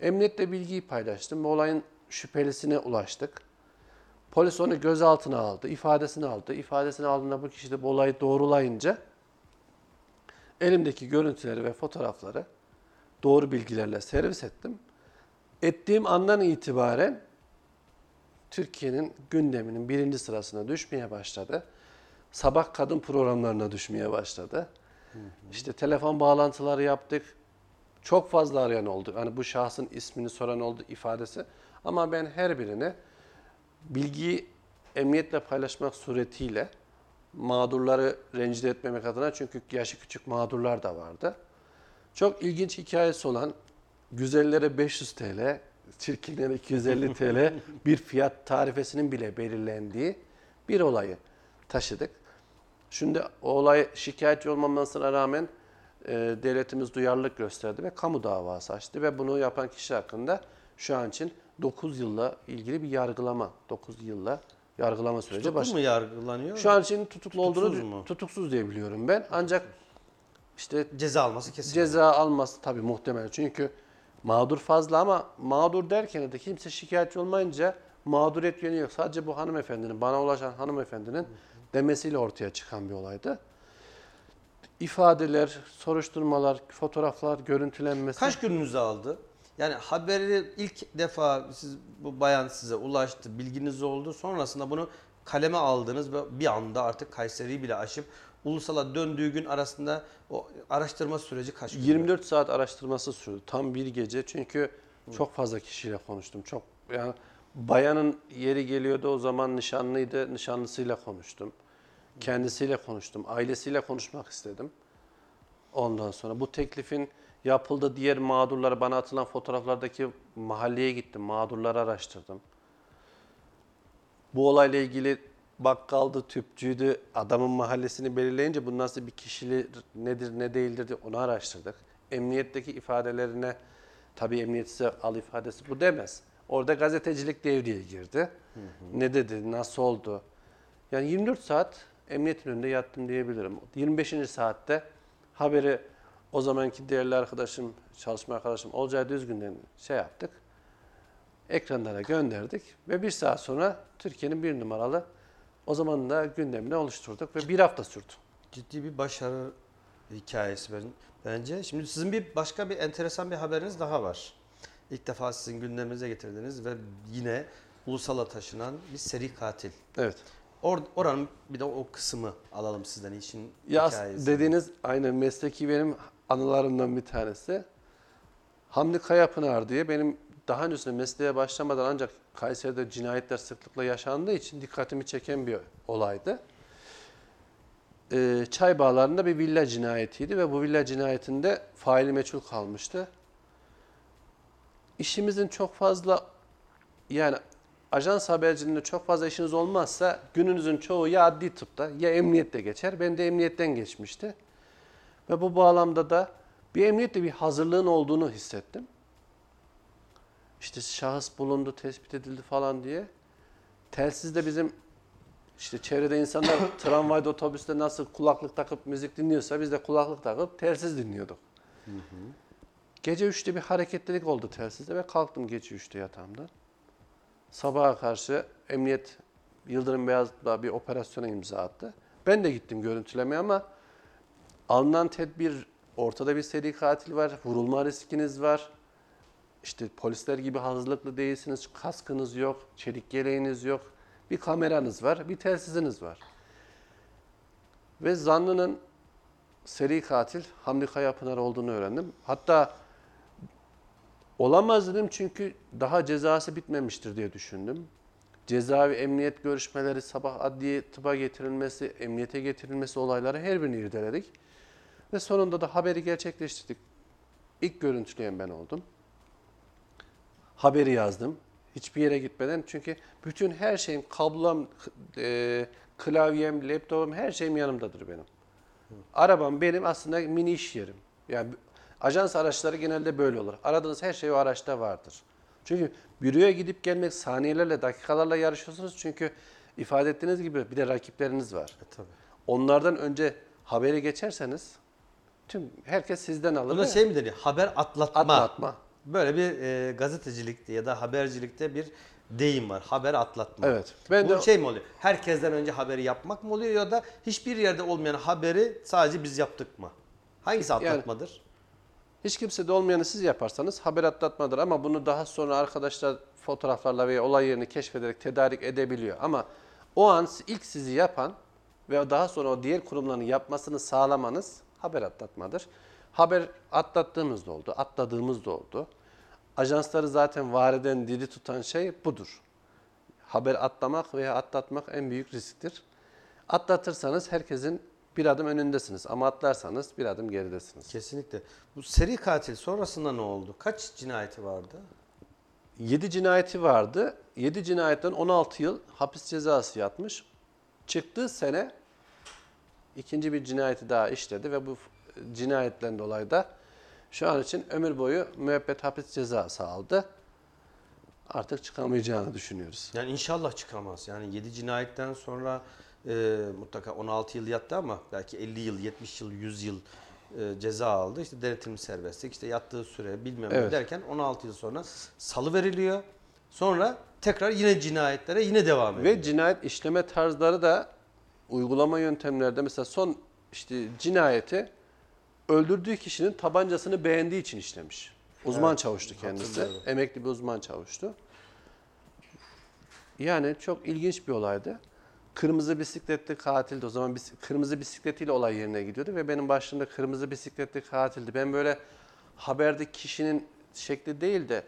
Emniyetle bilgiyi paylaştım ve olayın şüphelisine ulaştık. Polis onu gözaltına aldı, ifadesini aldı. İfadesini aldığında bu kişi de bu olayı doğrulayınca elimdeki görüntüleri ve fotoğrafları doğru bilgilerle servis ettim. Ettiğim andan itibaren Türkiye'nin gündeminin birinci sırasına düşmeye başladı. Sabah kadın programlarına düşmeye başladı. İşte telefon bağlantıları yaptık. Çok fazla arayan oldu. Hani bu şahsın ismini soran oldu, ifadesi. Ama ben her birine bilgiyi emniyetle paylaşmak suretiyle mağdurları rencide etmemek adına çünkü yaşı küçük mağdurlar da vardı. Çok ilginç hikayesi olan güzellere 500 TL, çirkinlere 250 TL bir fiyat tarifesinin bile belirlendiği bir olayı taşıdık. Şimdi o olay şikayetçi olmamasına rağmen e, devletimiz duyarlılık gösterdi ve kamu davası açtı ve bunu yapan kişi hakkında şu an için 9 yılla ilgili bir yargılama, 9 yılla yargılama süreci Tutuklu başladı. mu yargılanıyor? Şu an için tutuklu Tutuksuz olduğunu mu? tutuksuz diye biliyorum ben. Ancak işte ceza alması kesin. ceza alması tabii muhtemel. Çünkü mağdur fazla ama mağdur derken de kimse şikayetçi olmayınca mağduriyet yönü yok. Sadece bu hanımefendinin, bana ulaşan hanımefendinin demesiyle ortaya çıkan bir olaydı. ifadeler, soruşturmalar, fotoğraflar, görüntülenmesi. Kaç gününüzü aldı? Yani haberi ilk defa siz bu bayan size ulaştı, bilginiz oldu. Sonrasında bunu kaleme aldınız ve bir anda artık Kayseri'yi bile aşıp ulusala döndüğü gün arasında o araştırma süreci kaç gün? 24 saat araştırması sürdü. Tam bir gece. Çünkü çok fazla kişiyle konuştum. Çok yani bayanın yeri geliyordu o zaman nişanlıydı. Nişanlısıyla konuştum. Kendisiyle konuştum. Ailesiyle konuşmak istedim. Ondan sonra bu teklifin yapıldı diğer mağdurlara bana atılan fotoğraflardaki mahalleye gittim. Mağdurları araştırdım. Bu olayla ilgili bakkaldı, tüpçüydü, adamın mahallesini belirleyince bu nasıl bir kişilik nedir, ne değildir diye onu araştırdık. Emniyetteki ifadelerine, tabii emniyet size al ifadesi bu demez. Orada gazetecilik devreye girdi. Ne dedi, nasıl oldu? Yani 24 saat emniyetin önünde yattım diyebilirim. 25. saatte haberi o zamanki değerli arkadaşım, çalışma arkadaşım Olcay Düzgün'den şey yaptık. Ekranlara gönderdik ve bir saat sonra Türkiye'nin bir numaralı o zaman da gündemini oluşturduk ve bir hafta sürdü. Ciddi bir başarı hikayesi ben, bence. Şimdi sizin bir başka bir enteresan bir haberiniz daha var. İlk defa sizin gündeminize getirdiniz ve yine ulusala taşınan bir seri katil. Evet. Or, oranın bir de o kısmı alalım sizden işin Ya hikayesi. dediğiniz aynen mesleki benim anılarımdan bir tanesi. Hamdi Kayapınar diye benim daha öncesinde mesleğe başlamadan ancak Kayseri'de cinayetler sıklıkla yaşandığı için dikkatimi çeken bir olaydı. Ee, Çay Bağları'nda bir villa cinayetiydi ve bu villa cinayetinde faili meçhul kalmıştı. İşimizin çok fazla yani ajans haberciliğinde çok fazla işiniz olmazsa gününüzün çoğu ya adli tıpta ya emniyette geçer. Ben de emniyetten geçmişti. Ve bu bağlamda da bir emniyette bir hazırlığın olduğunu hissettim. İşte şahıs bulundu, tespit edildi falan diye. Telsizde bizim işte çevrede insanlar tramvayda, otobüste nasıl kulaklık takıp müzik dinliyorsa biz de kulaklık takıp telsiz dinliyorduk. Gece 3'te bir hareketlilik oldu telsizde ve kalktım gece 3'te yatağımdan. Sabaha karşı emniyet Yıldırım Beyazıt'la bir operasyona imza attı. Ben de gittim görüntülemeye ama alınan tedbir ortada bir seri katil var, vurulma riskiniz var. İşte polisler gibi hazırlıklı değilsiniz, kaskınız yok, çelik yeleğiniz yok. Bir kameranız var, bir telsiziniz var. Ve zanlının seri katil Hamdi Kayapınar olduğunu öğrendim. Hatta olamaz dedim çünkü daha cezası bitmemiştir diye düşündüm. Cezaevi emniyet görüşmeleri, sabah adliye tıba getirilmesi, emniyete getirilmesi olayları her birini irdeledik. Ve sonunda da haberi gerçekleştirdik. İlk görüntüleyen ben oldum. Haberi yazdım. Hiçbir yere gitmeden çünkü bütün her şeyim, kablom, e, klavyem, laptopum her şeyim yanımdadır benim. Arabam benim aslında mini iş yerim. Yani ajans araçları genelde böyle olur. Aradığınız her şey o araçta vardır. Çünkü büroya gidip gelmek saniyelerle, dakikalarla yarışıyorsunuz. Çünkü ifade ettiğiniz gibi bir de rakipleriniz var. E, tabii. Onlardan önce haberi geçerseniz tüm herkes sizden alır. Buna şey mi deniyor? Haber atlatma. atlatma. Böyle bir e, gazetecilikte ya da habercilikte bir deyim var. Haber atlatma. Evet. Ben Bu de şey mi oluyor? Herkesten önce haberi yapmak mı oluyor ya da hiçbir yerde olmayan haberi sadece biz yaptık mı? Hangisi atlatmadır? hiç kimse de olmayanı siz yaparsanız haber atlatmadır ama bunu daha sonra arkadaşlar fotoğraflarla veya olay yerini keşfederek tedarik edebiliyor. Ama o an ilk sizi yapan ve daha sonra o diğer kurumların yapmasını sağlamanız haber atlatmadır. Haber atlattığımız da oldu, atladığımız da oldu. Ajansları zaten var eden, dili tutan şey budur. Haber atlamak veya atlatmak en büyük risktir. Atlatırsanız herkesin bir adım önündesiniz ama atlarsanız bir adım geridesiniz. Kesinlikle. Bu seri katil sonrasında ne oldu? Kaç cinayeti vardı? 7 cinayeti vardı. 7 cinayetten 16 yıl hapis cezası yatmış. Çıktığı sene ikinci bir cinayeti daha işledi ve bu cinayetten dolayı da şu an için ömür boyu müebbet hapis cezası aldı. Artık çıkamayacağını düşünüyoruz. Yani inşallah çıkamaz. Yani 7 cinayetten sonra e, mutlaka 16 yıl yattı ama belki 50 yıl, 70 yıl, 100 yıl e, ceza aldı. İşte denetimli serbestlik, işte yattığı süre bilmem ne Evet. derken 16 yıl sonra salı veriliyor. Sonra tekrar yine cinayetlere yine devam ediyor. Ve cinayet işleme tarzları da uygulama yöntemlerde mesela son işte cinayeti öldürdüğü kişinin tabancasını beğendiği için işlemiş. Uzman Evet, çavuştu kendisi. Emekli bir uzman çavuştu. Yani çok ilginç bir olaydı. Kırmızı bisikletli katildi. O zaman bis- kırmızı bisikletiyle olay yerine gidiyordu ve benim başımda kırmızı bisikletli katildi. Ben böyle haberde kişinin şekli değil de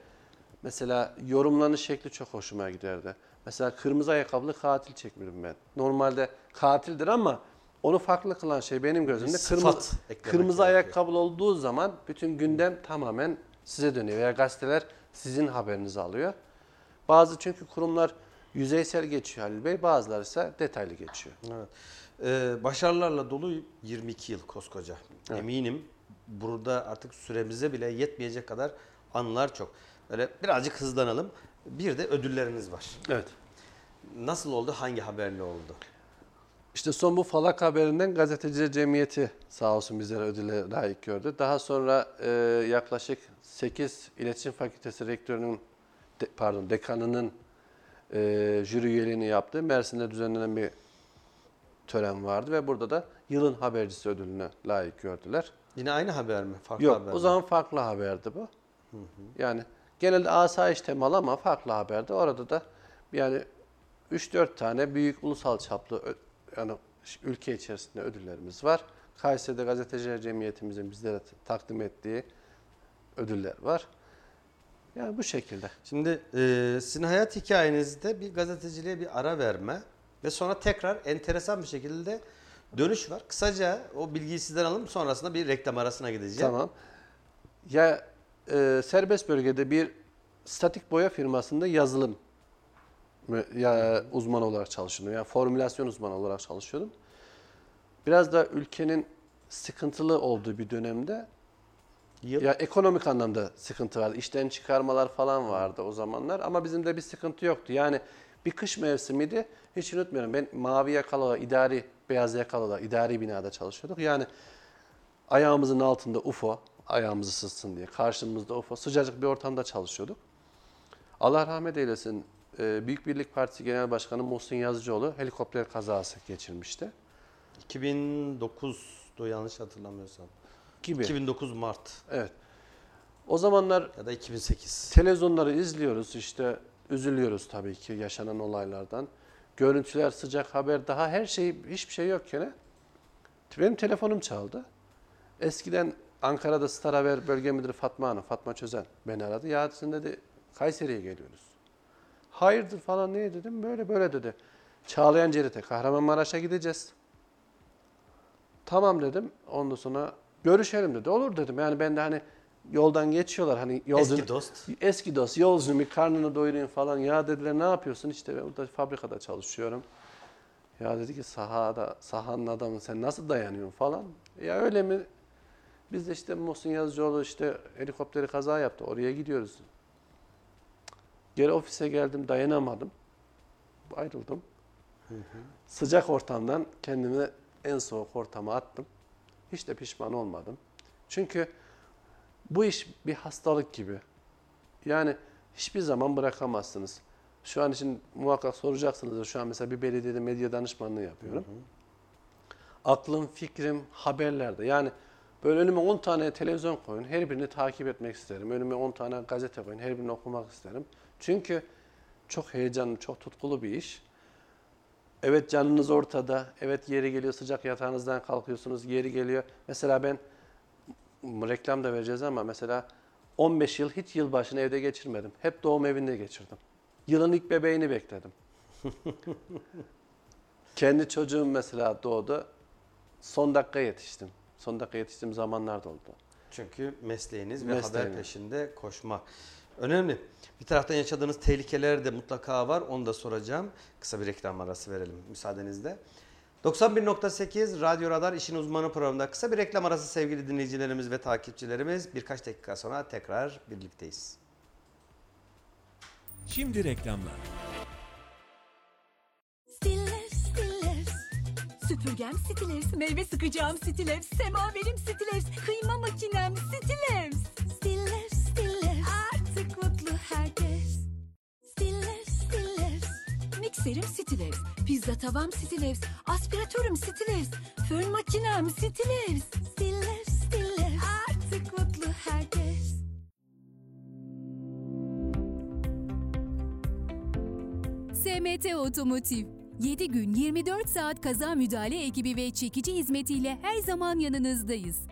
mesela yorumlanış şekli çok hoşuma giderdi. Mesela kırmızı ayakkabılı katil çekmiyorum ben. Normalde katildir ama onu farklı kılan şey benim gözümde kırmızı, kırmızı ayakkabılı olduğu zaman bütün gündem tamamen size dönüyor veya gazeteler sizin haberinizi alıyor. Bazı çünkü kurumlar yüzeysel geçiyor Halil Bey, bazıları ise detaylı geçiyor. Evet. Ee, başarılarla dolu 22 yıl koskoca. Evet. Eminim burada artık süremize bile yetmeyecek kadar anılar çok. Böyle birazcık hızlanalım. Bir de ödülleriniz var. Evet. Nasıl oldu? Hangi haberle oldu? İşte son bu falak haberinden gazeteciler cemiyeti sağ olsun bizlere ödüle layık gördü. Daha sonra e, yaklaşık 8 iletişim fakültesi rektörünün de- pardon dekanının e, jüri üyeliğini yaptığı Mersin'de düzenlenen bir tören vardı ve burada da yılın habercisi ödülüne layık gördüler. Yine aynı haber mi? Farklı Yok haber o mi? zaman farklı haberdi bu. Yani genelde asayiş temalı ama farklı haberdi. Orada da yani 3-4 tane büyük ulusal çaplı yani ülke içerisinde ödüllerimiz var. Kayseri'de Gazeteciler Cemiyetimizin bizlere takdim ettiği ödüller var. Yani bu şekilde. Şimdi e, sizin hayat hikayenizde bir gazeteciliğe bir ara verme ve sonra tekrar enteresan bir şekilde dönüş var. Kısaca o bilgiyi sizden alalım sonrasında bir reklam arasına gideceğim. Tamam. Ya e, serbest bölgede bir statik boya firmasında yazılım ya uzman olarak çalışıyordum. Yani formülasyon uzmanı olarak çalışıyordum. Biraz da ülkenin sıkıntılı olduğu bir dönemde Yıl ya ekonomik anlamda sıkıntı vardı. İşten çıkarmalar falan vardı o zamanlar ama bizim de bir sıkıntı yoktu. Yani bir kış mevsimiydi. Hiç unutmuyorum. Ben mavi yakalı idari, beyaz yakalı idari binada çalışıyorduk. Yani ayağımızın altında UFO, ayağımızı sızsın diye. Karşımızda UFO. Sıcacık bir ortamda çalışıyorduk. Allah rahmet eylesin. e, Büyük Birlik Partisi Genel Başkanı Muhsin Yazıcıoğlu helikopter kazası geçirmişti. 2009'du yanlış hatırlamıyorsam. Gibi. 2009 Mart Evet. O zamanlar ya da 2008. Televizyonları izliyoruz işte üzülüyoruz tabii ki yaşanan olaylardan. Görüntüler sıcak haber daha her şey hiçbir şey yokken benim telefonum çaldı. Eskiden Ankara'da Star Haber Bölge Müdürü Fatma Hanım, Fatma Çözen beni aradı. Ya sen dedi Kayseri'ye geliyoruz. Hayırdır falan niye dedim. Böyle böyle dedi. Çağlayan Cerit'e Kahramanmaraş'a gideceğiz. Tamam dedim. Ondan sonra görüşelim dedi. Olur dedim. Yani ben de hani yoldan geçiyorlar. Hani yolcu, Eski dost. Eski dost, yolcunun bir karnını doyurayım falan. Ya dediler ne yapıyorsun? İşte ben burada fabrikada çalışıyorum. Ya dedi ki sahada, sahanın adamı sen nasıl dayanıyorsun falan. Ya öyle mi? Biz de işte Muhsin Yazıcıoğlu işte helikopteri kaza yaptı. Oraya gidiyoruz. Geri ofise geldim dayanamadım. Ayrıldım. Sıcak ortamdan kendimi en soğuk ortama attım. Hiç de pişman olmadım. Çünkü bu iş bir hastalık gibi. Yani hiçbir zaman bırakamazsınız. Şu an için muhakkak soracaksınız. Şu an mesela bir belediyede medya danışmanlığı yapıyorum. Aklım, fikrim haberlerde. Yani böyle önüme 10 tane televizyon koyun. Her birini takip etmek isterim. Önüme 10 tane gazete koyun. Her birini okumak isterim. Çünkü çok heyecanlı, çok tutkulu bir iş. Evet canınız ortada. Evet yeri geliyor sıcak yatağınızdan kalkıyorsunuz. Yeri geliyor. Mesela ben reklam da vereceğiz ama mesela 15 yıl hiç yılbaşını evde geçirmedim. Hep doğum evinde geçirdim. Yılın ilk bebeğini bekledim. Kendi çocuğum mesela doğdu. Son dakika yetiştim. Son dakika yetiştiğim zamanlar da oldu. Çünkü mesleğiniz ve Mesleğim. haber peşinde koşmak. Önemli. Bir taraftan yaşadığınız tehlikeler de mutlaka var. Onu da soracağım. Kısa bir reklam arası verelim müsaadenizle. 91.8 Radyo Radar İşin Uzmanı programında kısa bir reklam arası sevgili dinleyicilerimiz ve takipçilerimiz. Birkaç dakika sonra tekrar birlikteyiz. Şimdi reklamlar. Stillers. Süpürgem Stillers, meyve sıkacağım Stillers, semaverim Stillers, kıyma makinem Stillers. Stillers, Stillers. Artık mutlu herkes. Stillers. Mix Mikserim Stilevs, pizza tavam Stilevs, aspiratörüm Stilevs, fön makinem Stilevs. Stillers, Stillers, artık mutlu herkes. SMT Otomotiv 7 gün 24 saat kaza müdahale ekibi ve çekici hizmetiyle her zaman yanınızdayız.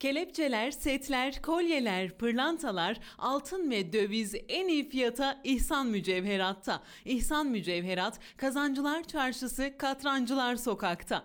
Kelepçeler, setler, kolyeler, pırlantalar, altın ve döviz en iyi fiyata İhsan Mücevherat'ta. İhsan Mücevherat, Kazancılar Çarşısı, Katrancılar Sokak'ta.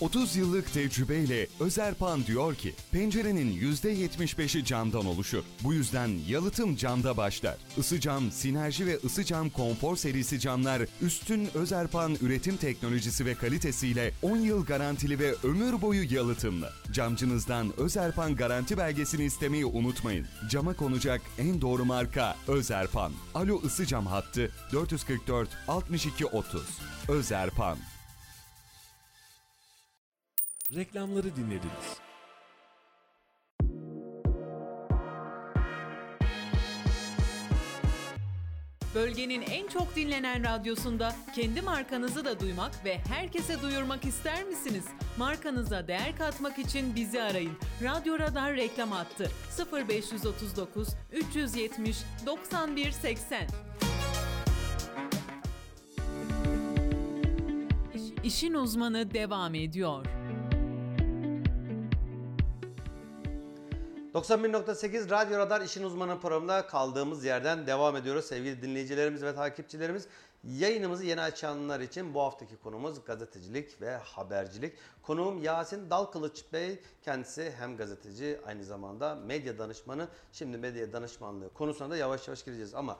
30 yıllık tecrübeyle Özerpan diyor ki pencerenin %75'i camdan oluşur. Bu yüzden yalıtım camda başlar. Isı cam, sinerji ve ısı cam konfor serisi camlar üstün Özerpan üretim teknolojisi ve kalitesiyle 10 yıl garantili ve ömür boyu yalıtımlı. Camcınızdan Özerpan garanti belgesini istemeyi unutmayın. Cama konacak en doğru marka Özerpan. Alo ısı cam hattı 444 62 30. Özerpan. Reklamları dinlediniz. Bölgenin en çok dinlenen radyosunda kendi markanızı da duymak ve herkese duyurmak ister misiniz? Markanıza değer katmak için bizi arayın. Radyo Radar reklam hattı 0539 370 91 80. İşin uzmanı devam ediyor. 91.8 Radyo Radar İşin Uzmanı programında kaldığımız yerden devam ediyoruz sevgili dinleyicilerimiz ve takipçilerimiz. Yayınımızı yeni açanlar için bu haftaki konumuz gazetecilik ve habercilik. Konuğum Yasin Dalkılıç Bey. Kendisi hem gazeteci aynı zamanda medya danışmanı. Şimdi medya danışmanlığı konusuna da yavaş yavaş gireceğiz ama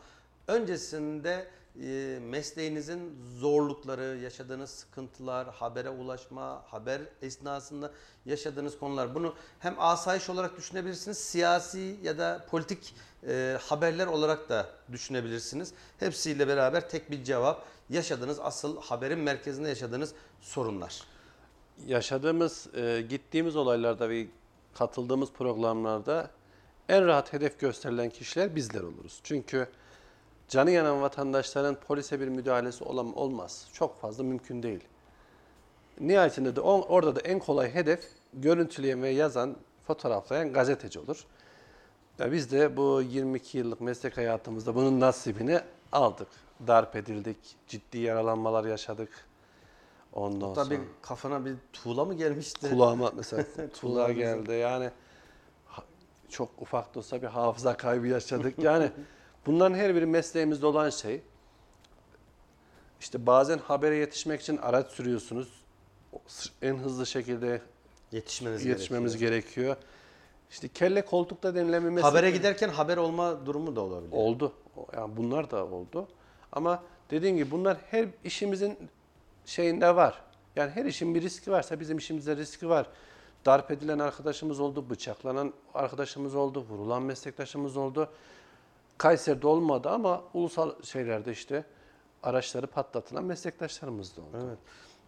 öncesinde e, mesleğinizin zorlukları, yaşadığınız sıkıntılar, habere ulaşma, haber esnasında yaşadığınız konular. Bunu hem asayiş olarak düşünebilirsiniz, siyasi ya da politik e, haberler olarak da düşünebilirsiniz. Hepsiyle beraber tek bir cevap. Yaşadığınız asıl haberin merkezinde yaşadığınız sorunlar. Yaşadığımız, e, gittiğimiz olaylarda ve katıldığımız programlarda en rahat hedef gösterilen kişiler bizler oluruz. Çünkü canı yanan vatandaşların polise bir müdahalesi olam olmaz. Çok fazla mümkün değil. Nihayetinde de on- orada da en kolay hedef görüntüleyen ve yazan, fotoğraflayan gazeteci olur. Ya biz de bu 22 yıllık meslek hayatımızda bunun nasibini aldık. Darp edildik, ciddi yaralanmalar yaşadık. Ondan Tabii sonra kafana bir tuğla mı gelmişti? kulağıma mesela tuğla geldi. Yani çok ufak da olsa bir hafıza kaybı yaşadık. Yani bunların her biri mesleğimizde olan şey. İşte bazen habere yetişmek için araç sürüyorsunuz. En hızlı şekilde Yetişmeniz yetişmemiz gerekiyor. gerekiyor. İşte kelle koltukta denilen bir meslek. Habere giderken haber olma durumu da olabilir. Oldu. Yani bunlar da oldu. Ama dediğim gibi bunlar her işimizin şeyinde var. Yani her işin bir riski varsa bizim işimizde riski var. Darp edilen arkadaşımız oldu, bıçaklanan arkadaşımız oldu, vurulan meslektaşımız oldu. Kayseri'de olmadı ama ulusal şeylerde işte araçları patlatılan meslektaşlarımız da oldu. Evet.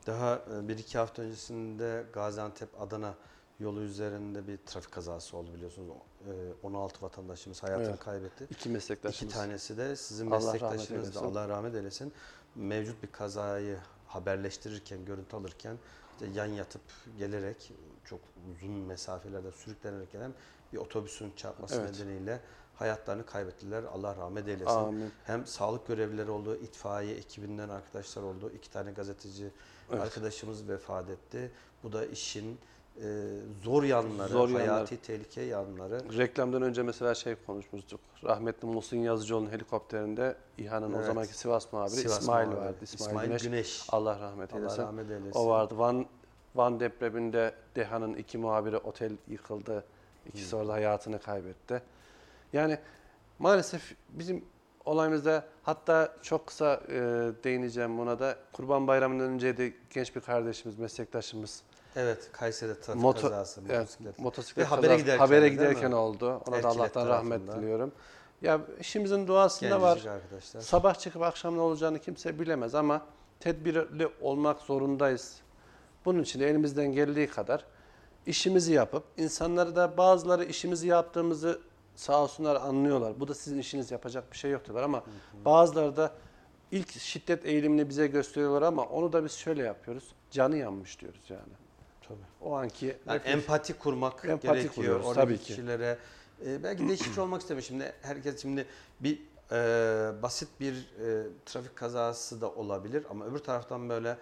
Daha e, bir iki hafta öncesinde Gaziantep-Adana yolu üzerinde bir trafik kazası oldu biliyorsunuz. O, e, 16 vatandaşımız hayatını Evet. kaybetti. İki İki meslektaşımız. tanesi de sizin Allah meslektaşınız da. Allah rahmet eylesin. Mevcut bir kazayı haberleştirirken, görüntü alırken işte yan yatıp gelerek çok uzun mesafelerde sürüklenerek gelen bir otobüsün çarpması Evet. nedeniyle hayatlarını kaybettiler. Allah rahmet eylesin. Amin. Hem sağlık görevlileri oldu, itfaiye ekibinden arkadaşlar oldu. iki tane gazeteci Evet. arkadaşımız vefat etti. Bu da işin e, zor yanları, Zor hayati tehlike yanları. Reklamdan önce mesela şey konuşmuştuk. Rahmetli Muhsin Yazıcıoğlu'nun helikopterinde İHA'nın o Evet. zamanki Sivas muhabiri Sivas İsmail muhabiri. vardı. İsmail, İsmail Güneş. Güneş. Allah rahmet Allah eylesin. rahmet eylesin. O vardı. Van Van depreminde DEHA'nın iki muhabiri otel yıkıldı. İkisi orada hayatını kaybetti. Yani maalesef bizim olayımızda hatta çok kısa e, değineceğim buna da. Kurban Bayramı'ndan önceydi genç bir kardeşimiz, meslektaşımız Evet, Kayseri'de trafik Moto- kazası, evet, motosiklet. motosiklet Ve habere kazası- giderken habere giderken oldu. Ona da Erkilet Allah'tan rahmet tarafında. diliyorum. Ya işimizin Gencecik var. arkadaşlar. Sabah çıkıp akşam ne olacağını kimse bilemez ama tedbirli olmak zorundayız. Bunun için de elimizden geldiği kadar işimizi yapıp insanları da bazıları işimizi yaptığımızı sağ olsunlar anlıyorlar. Bu da sizin işiniz yapacak bir şey yok diyorlar ama bazıları da ilk şiddet eğilimini bize gösteriyorlar ama onu da biz şöyle yapıyoruz. Canı yanmış diyoruz yani. Tabii. O anki Yani empati kurmak Empati gerekiyor. kuruyoruz, Oradaki tabii ki. kişilere e, belki deşifre olmak istemiyor. Şimdi herkes şimdi bir e, basit bir e, trafik kazası da olabilir ama öbür taraftan böyle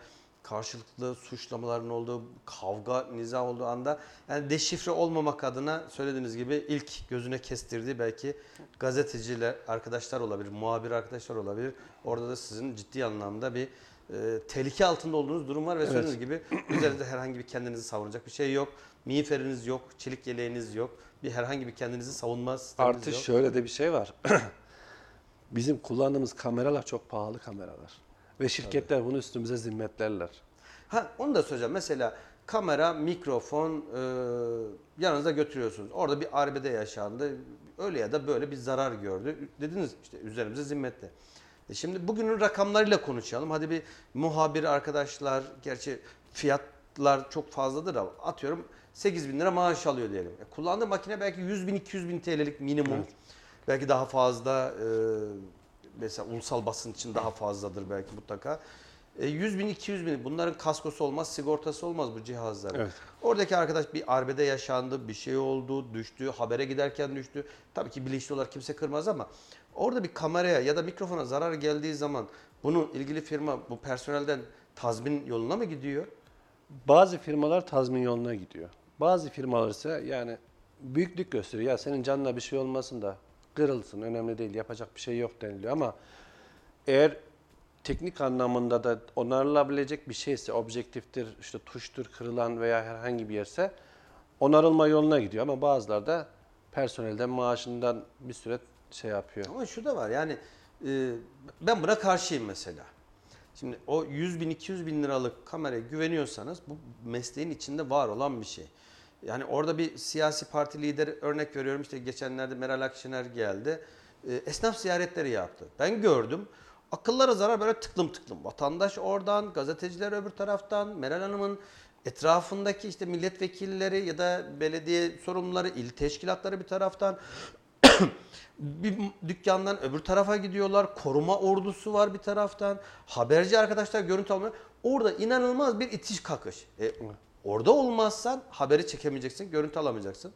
karşılıklı suçlamaların olduğu, kavga, niza olduğu anda yani deşifre olmamak adına söylediğiniz gibi ilk gözüne kestirdiği belki gazeteciler arkadaşlar olabilir, muhabir arkadaşlar olabilir. Orada da sizin ciddi anlamda bir e, tehlike altında olduğunuz durum var ve Evet. söylediğiniz gibi üzerinizde herhangi bir kendinizi savunacak bir şey yok. Miğferiniz yok, çelik yeleğiniz yok. Bir herhangi bir kendinizi savunma sisteminiz Artı yok. şöyle de bir şey var. Bizim kullandığımız kameralar çok pahalı kameralar. Ve şirketler bunu üstümüze zimmetlerler. Ha onu da söyleyeceğim. Mesela kamera, mikrofon e, yanınıza götürüyorsunuz. Orada bir arbede yaşandı. Öyle ya da böyle bir zarar gördü. Dediniz işte üzerimize zimmetli. E şimdi bugünün rakamlarıyla konuşalım. Hadi bir muhabir arkadaşlar, gerçi fiyatlar çok fazladır ama atıyorum 8 bin lira maaş alıyor diyelim. E kullandığı makine belki 100 bin 200 bin TL'lik minimum. Belki daha fazla e, mesela ulusal basın için daha fazladır belki mutlaka. E, 100 bin 200 bin bunların kaskosu olmaz, sigortası olmaz bu cihazların. Evet. Oradaki arkadaş bir arbede yaşandı, bir şey oldu, düştü, habere giderken düştü. Tabii ki bilinçli olarak kimse kırmaz ama orada bir kameraya ya da mikrofona zarar geldiği zaman bunu ilgili firma bu personelden tazmin yoluna mı gidiyor? Bazı firmalar tazmin yoluna gidiyor. Bazı firmalar ise yani büyüklük gösteriyor. Ya senin canına bir şey olmasın da kırılsın önemli değil yapacak bir şey yok deniliyor ama eğer teknik anlamında da onarılabilecek bir şeyse objektiftir, işte tuştur kırılan veya herhangi bir yerse onarılma yoluna gidiyor ama bazıları da personelden maaşından bir süre şey yapıyor. Ama şu da var yani e, ben buna karşıyım mesela. Şimdi o 100 bin 200 bin liralık kameraya güveniyorsanız bu mesleğin içinde var olan bir şey. Yani orada bir siyasi parti lideri örnek veriyorum işte geçenlerde Meral Akşener geldi. E, esnaf ziyaretleri yaptı. Ben gördüm. Akıllara zarar böyle tıklım tıklım. Vatandaş oradan, gazeteciler öbür taraftan, Meral Hanım'ın etrafındaki işte milletvekilleri ya da belediye sorumluları, il teşkilatları bir taraftan bir dükkandan öbür tarafa gidiyorlar. Koruma ordusu var bir taraftan. Haberci arkadaşlar görüntü almıyor. Orada inanılmaz bir itiş kakış. E, orada olmazsan haberi çekemeyeceksin, görüntü alamayacaksın.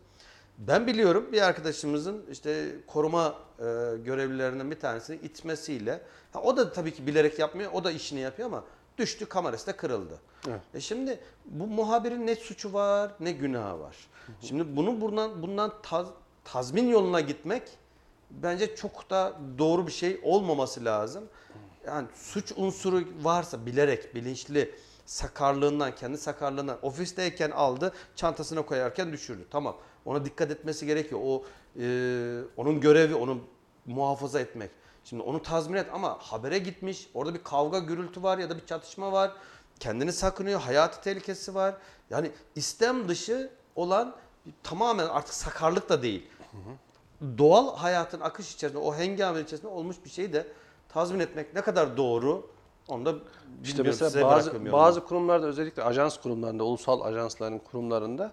Ben biliyorum bir arkadaşımızın işte koruma e, görevlilerinden bir tanesini itmesiyle, ha, o da tabii ki bilerek yapmıyor, o da işini yapıyor ama düştü kamerası da kırıldı. Evet. E şimdi bu muhabirin ne suçu var ne günahı var. Şimdi bunu bundan bundan taz- tazmin yoluna gitmek bence çok da doğru bir şey olmaması lazım. Yani suç unsuru varsa bilerek, bilinçli sakarlığından, kendi sakarlığından ofisteyken aldı, çantasına koyarken düşürdü. Tamam. Ona dikkat etmesi gerekiyor. O e, onun görevi onu muhafaza etmek. Şimdi onu tazmin et ama habere gitmiş. Orada bir kavga, gürültü var ya da bir çatışma var. Kendini sakınıyor, hayatı tehlikesi var. Yani istem dışı olan tamamen artık sakarlık da değil. Doğal hayatın akış içerisinde, o hengamenin içerisinde olmuş bir şeyi de tazmin etmek ne kadar doğru onu da İşte mesela bazı, bazı kurumlarda özellikle ajans kurumlarında, ulusal ajansların kurumlarında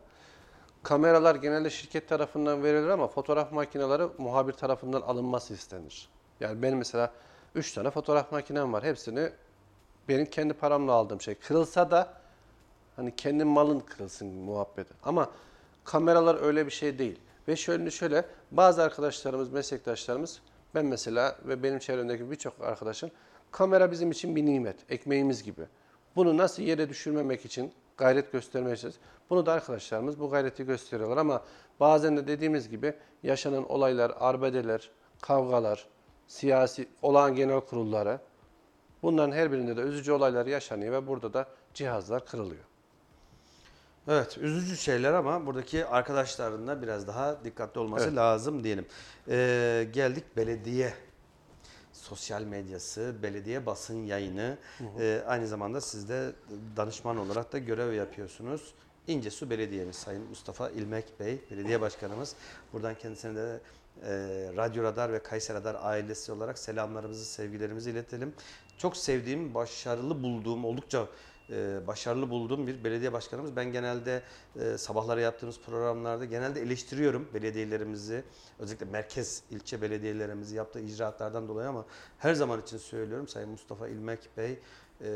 kameralar genelde şirket tarafından verilir ama fotoğraf makineleri muhabir tarafından alınması istenir. Yani benim mesela 3 tane fotoğraf makinem var. Hepsini benim kendi paramla aldığım şey. Kırılsa da hani kendi malın kırılsın muhabbeti. Ama kameralar öyle bir şey değil. Ve şöyle şöyle bazı arkadaşlarımız, meslektaşlarımız ben mesela ve benim çevremdeki birçok arkadaşım kamera bizim için bir nimet, ekmeğimiz gibi. Bunu nasıl yere düşürmemek için gayret göstermeye çalışıyoruz. Bunu da arkadaşlarımız bu gayreti gösteriyorlar ama bazen de dediğimiz gibi yaşanan olaylar, arbedeler, kavgalar, siyasi olağan genel kurulları bunların her birinde de üzücü olaylar yaşanıyor ve burada da cihazlar kırılıyor. Evet, üzücü şeyler ama buradaki arkadaşların da biraz daha dikkatli olması Evet. lazım diyelim. Ee, geldik belediye sosyal medyası, belediye basın yayını. Ee, aynı zamanda siz de danışman olarak da görev yapıyorsunuz. İncesu Belediye'miz Sayın Mustafa İlmek Bey, belediye başkanımız. Buradan kendisine de e, Radyo Radar ve Kayser Radar ailesi olarak selamlarımızı, sevgilerimizi iletelim. Çok sevdiğim, başarılı bulduğum, oldukça e, başarılı bulduğum bir belediye başkanımız. Ben genelde e, sabahları yaptığımız programlarda genelde eleştiriyorum belediyelerimizi. Özellikle merkez ilçe belediyelerimizi yaptığı icraatlardan dolayı ama her zaman için söylüyorum Sayın Mustafa İlmek Bey e,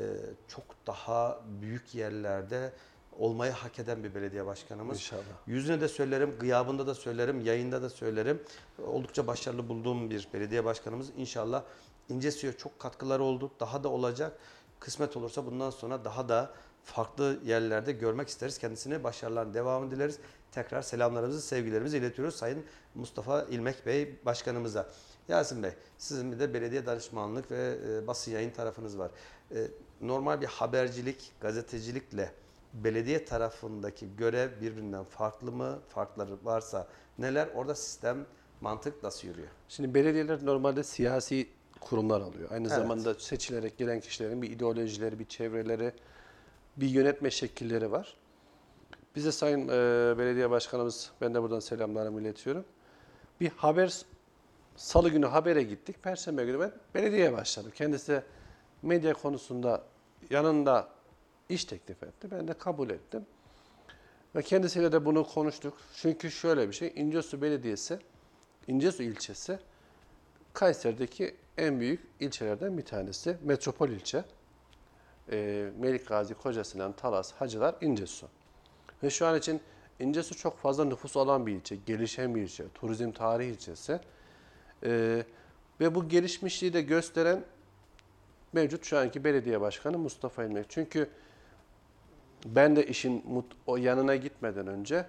çok daha büyük yerlerde olmayı hak eden bir belediye başkanımız. İnşallah. Yüzüne de söylerim, gıyabında da söylerim, yayında da söylerim. Oldukça başarılı bulduğum bir belediye başkanımız. İnşallah İncesu'ya çok katkıları oldu. Daha da olacak. Kısmet olursa bundan sonra daha da farklı yerlerde görmek isteriz. Kendisine başarıların devamını dileriz. Tekrar selamlarımızı, sevgilerimizi iletiyoruz Sayın Mustafa İlmek Bey Başkanımıza. Yasin Bey, sizin bir de belediye danışmanlık ve e, basın yayın tarafınız var. E, normal bir habercilik, gazetecilikle belediye tarafındaki görev birbirinden farklı mı? Farkları varsa neler? Orada sistem, mantık nasıl yürüyor? Şimdi belediyeler normalde siyasi kurumlar alıyor. Aynı Evet. zamanda seçilerek gelen kişilerin bir ideolojileri, bir çevreleri, bir yönetme şekilleri var. Bize Sayın e, Belediye Başkanımız, ben de buradan selamlarımı iletiyorum. Bir haber, salı günü habere gittik. Perşembe günü ben belediyeye başladım. Kendisi medya konusunda yanında iş teklif etti. Ben de kabul ettim. Ve kendisiyle de bunu konuştuk. Çünkü şöyle bir şey, İncesu Belediyesi, İncesu ilçesi Kayseri'deki en büyük ilçelerden bir tanesi. Metropol ilçe. Ee, Melik Gazi, Kocasinan, Talas, Hacılar, İncesu. Ve şu an için İncesu çok fazla nüfus olan bir ilçe, gelişen bir ilçe, turizm tarihi ilçesi. Ee, ve bu gelişmişliği de gösteren mevcut şu anki belediye başkanı Mustafa İlmek. Çünkü ben de işin o yanına gitmeden önce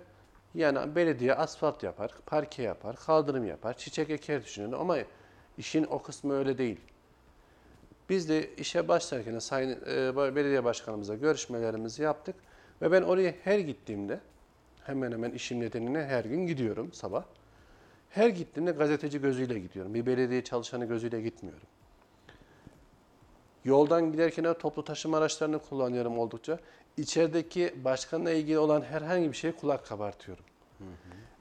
yani belediye asfalt yapar, parke yapar, kaldırım yapar, çiçek eker düşünüyordu ama işin o kısmı öyle değil. Biz de işe başlarken Sayın e, Belediye Başkanımıza görüşmelerimizi yaptık ve ben oraya her gittiğimde hemen hemen işim nedeniyle her gün gidiyorum sabah. Her gittiğimde gazeteci gözüyle gidiyorum. Bir belediye çalışanı gözüyle gitmiyorum. Yoldan giderken de toplu taşıma araçlarını kullanıyorum oldukça. İçerideki başkanla ilgili olan herhangi bir şeye kulak kabartıyorum.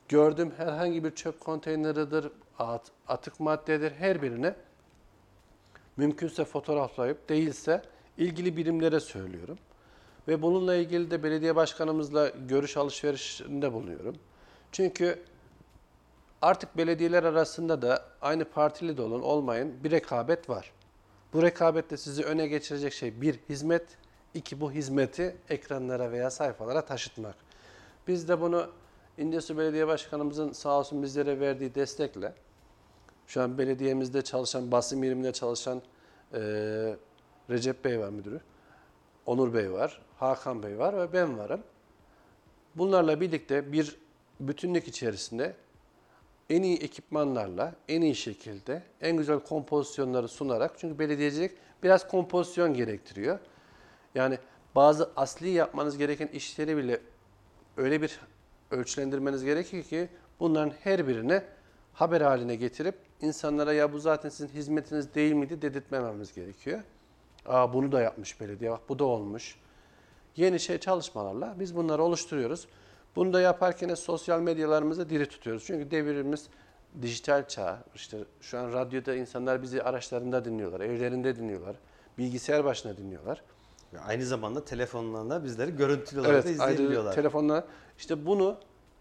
Gördüğüm herhangi bir çöp konteyneridir, at- atık maddedir her birine mümkünse fotoğraflayıp değilse ilgili birimlere söylüyorum. Ve bununla ilgili de belediye başkanımızla görüş alışverişinde bulunuyorum. Çünkü artık belediyeler arasında da aynı partili de olun olmayın bir rekabet var. Bu rekabette sizi öne geçirecek şey bir hizmet, iki bu hizmeti ekranlara veya sayfalara taşıtmak. Biz de bunu İncesu Belediye Başkanımızın sağ olsun bizlere verdiği destekle şu an belediyemizde çalışan, basın biriminde çalışan eee, Recep Bey var müdürü. Onur Bey var, Hakan Bey var ve ben varım. Bunlarla birlikte bir bütünlük içerisinde en iyi ekipmanlarla, en iyi şekilde, en güzel kompozisyonları sunarak, çünkü belediyecilik biraz kompozisyon gerektiriyor. Yani bazı asli yapmanız gereken işleri bile öyle bir ölçülendirmeniz gerekiyor ki bunların her birine haber haline getirip insanlara ya bu zaten sizin hizmetiniz değil miydi dedirtmememiz gerekiyor. Aa bunu da yapmış belediye bak bu da olmuş. Yeni şey çalışmalarla biz bunları oluşturuyoruz. Bunu da yaparken sosyal medyalarımızı diri tutuyoruz. Çünkü devirimiz dijital çağ. İşte şu an radyoda insanlar bizi araçlarında dinliyorlar, evlerinde dinliyorlar, bilgisayar başına dinliyorlar. Aynı zamanda telefonlarla bizleri görüntülü olarak da Evet, ayrı izleyebiliyorlar. telefonla. İşte bunu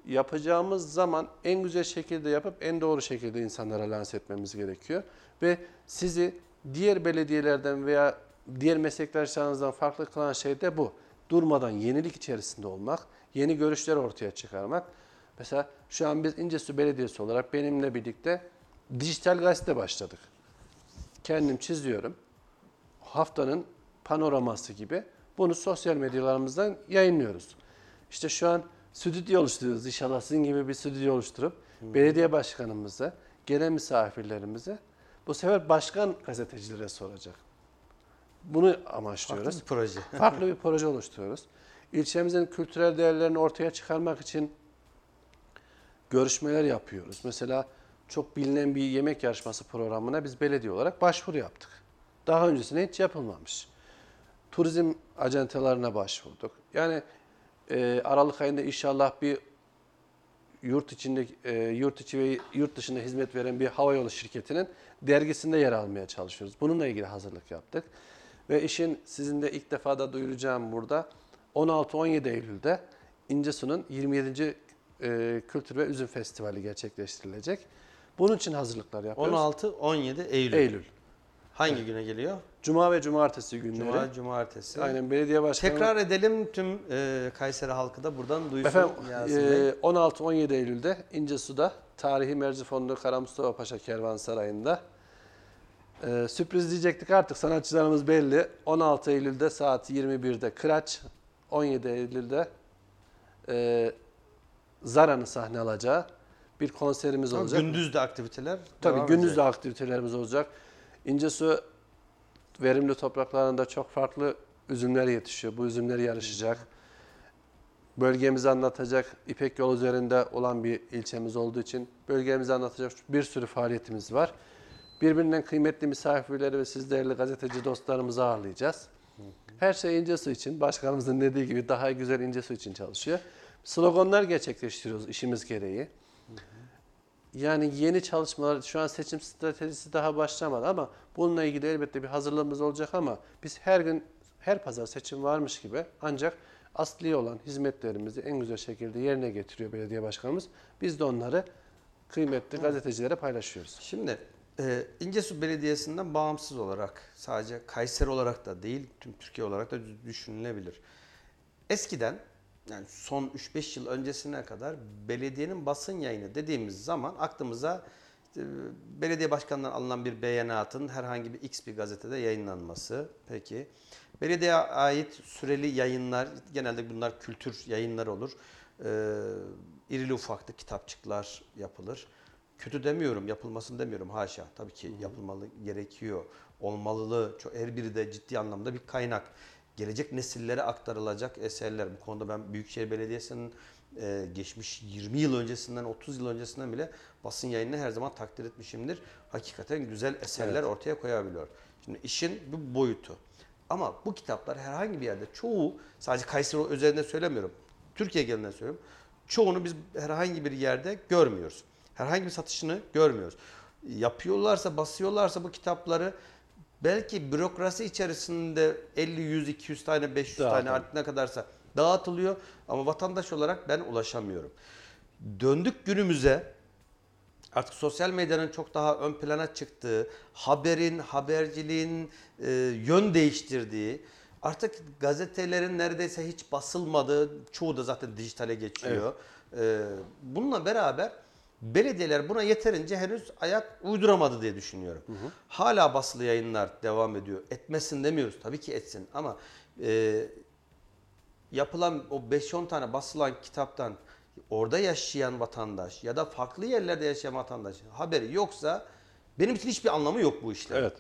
yapacağımız zaman en güzel şekilde yapıp en doğru şekilde insanlara lanse etmemiz gerekiyor. Ve sizi diğer belediyelerden veya diğer meslektaşlarınızdan farklı kılan şey de bu. Durmadan yenilik içerisinde olmak, yeni görüşler ortaya çıkarmak. Mesela şu an biz İncesu Belediyesi olarak benimle birlikte dijital gazete başladık. Kendim çiziyorum. Haftanın panoraması gibi. Bunu sosyal medyalarımızdan yayınlıyoruz. İşte şu an stüdyo oluşturuyoruz. İnşallah sizin gibi bir stüdyo oluşturup belediye başkanımıza, gelen misafirlerimize bu sefer başkan gazetecilere soracak. Bunu amaçlıyoruz. Farklı bir proje. Farklı bir proje oluşturuyoruz. İlçemizin kültürel değerlerini ortaya çıkarmak için görüşmeler yapıyoruz. Mesela çok bilinen bir yemek yarışması programına biz belediye olarak başvuru yaptık. Daha öncesinde hiç yapılmamış. Turizm acentelerine başvurduk. Yani e, Aralık ayında inşallah bir yurt içinde e, yurt içi ve yurt dışında hizmet veren bir havayolu şirketinin dergisinde yer almaya çalışıyoruz. Bununla ilgili hazırlık yaptık. Ve işin sizin de ilk defa da duyuracağım burada 16-17 Eylül'de İncesu'nun 27. e, Kültür ve Üzüm Festivali gerçekleştirilecek. Bunun için hazırlıklar yapıyoruz. 16-17 Eylül. Eylül. Hangi güne geliyor? Cuma ve cumartesi günleri. Cuma, cumartesi. Aynen belediye başkanı. Tekrar edelim tüm e, Kayseri halkı da buradan duysun. Efendim e, 16-17 Eylül'de İncesu'da Tarihi Merzifonlu Kara Mustafa Paşa Kervansarayı'nda e, sürpriz diyecektik artık sanatçılarımız belli. 16 Eylül'de saat 21'de Kıraç, 17 Eylül'de e, Zara'nın sahne alacağı bir konserimiz olacak. Gündüz de aktiviteler Tabii gündüz de aktivitelerimiz olacak. İncesu verimli topraklarında çok farklı üzümler yetişiyor. Bu üzümler yarışacak. Bölgemizi anlatacak, İpek yol üzerinde olan bir ilçemiz olduğu için bölgemizi anlatacak bir sürü faaliyetimiz var. Birbirinden kıymetli misafirleri ve siz değerli gazeteci dostlarımızı ağırlayacağız. Her şey İncesu için, başkanımızın dediği gibi daha güzel İncesu için çalışıyor. Sloganlar gerçekleştiriyoruz işimiz gereği. Yani yeni çalışmalar, şu an seçim stratejisi daha başlamadı ama bununla ilgili elbette bir hazırlığımız olacak ama biz her gün, her pazar seçim varmış gibi ancak asli olan hizmetlerimizi en güzel şekilde yerine getiriyor belediye başkanımız. Biz de onları kıymetli gazetecilere paylaşıyoruz. Şimdi e, İncesu Belediyesi'nden bağımsız olarak sadece Kayseri olarak da değil tüm Türkiye olarak da düşünülebilir. Eskiden yani son 3-5 yıl öncesine kadar belediyenin basın yayını dediğimiz zaman aklımıza işte, belediye başkanından alınan bir beyanatın herhangi bir X bir gazetede yayınlanması. Peki. Belediyeye ait süreli yayınlar, genelde bunlar kültür yayınları olur. Ee, irili ufaklı kitapçıklar yapılır. Kötü demiyorum, yapılmasını demiyorum haşa. Tabii ki yapılmalı, gerekiyor, olmalı. Her biri de ciddi anlamda bir kaynak. Gelecek nesillere aktarılacak eserler. Bu konuda ben Büyükşehir Belediyesi'nin e, geçmiş 20 yıl öncesinden, 30 yıl öncesinden bile basın yayınını her zaman takdir etmişimdir. Hakikaten güzel eserler ortaya koyabiliyor. Şimdi işin bu boyutu. Ama bu kitaplar herhangi bir yerde çoğu sadece Kayseri özelinde söylemiyorum. Türkiye genelinde söylüyorum. Çoğunu biz herhangi bir yerde görmüyoruz. Herhangi bir satışını görmüyoruz. Yapıyorlarsa, basıyorlarsa bu kitapları belki bürokrasi içerisinde 50, 100, 200 tane, 500 tane Dağıtalım. artık ne kadarsa dağıtılıyor. Ama vatandaş olarak ben ulaşamıyorum. Döndük günümüze artık sosyal medyanın çok daha ön plana çıktığı, haberin, haberciliğin e, yön değiştirdiği, artık gazetelerin neredeyse hiç basılmadığı, çoğu da zaten dijitale geçiyor. E, bununla beraber belediyeler buna yeterince henüz ayak uyduramadı diye düşünüyorum. Hala basılı yayınlar devam ediyor. Etmesin demiyoruz. Tabii ki etsin ama e, yapılan o 5-10 tane basılan kitaptan orada yaşayan vatandaş ya da farklı yerlerde yaşayan vatandaş haberi yoksa benim için hiçbir anlamı yok bu işlerin. Evet.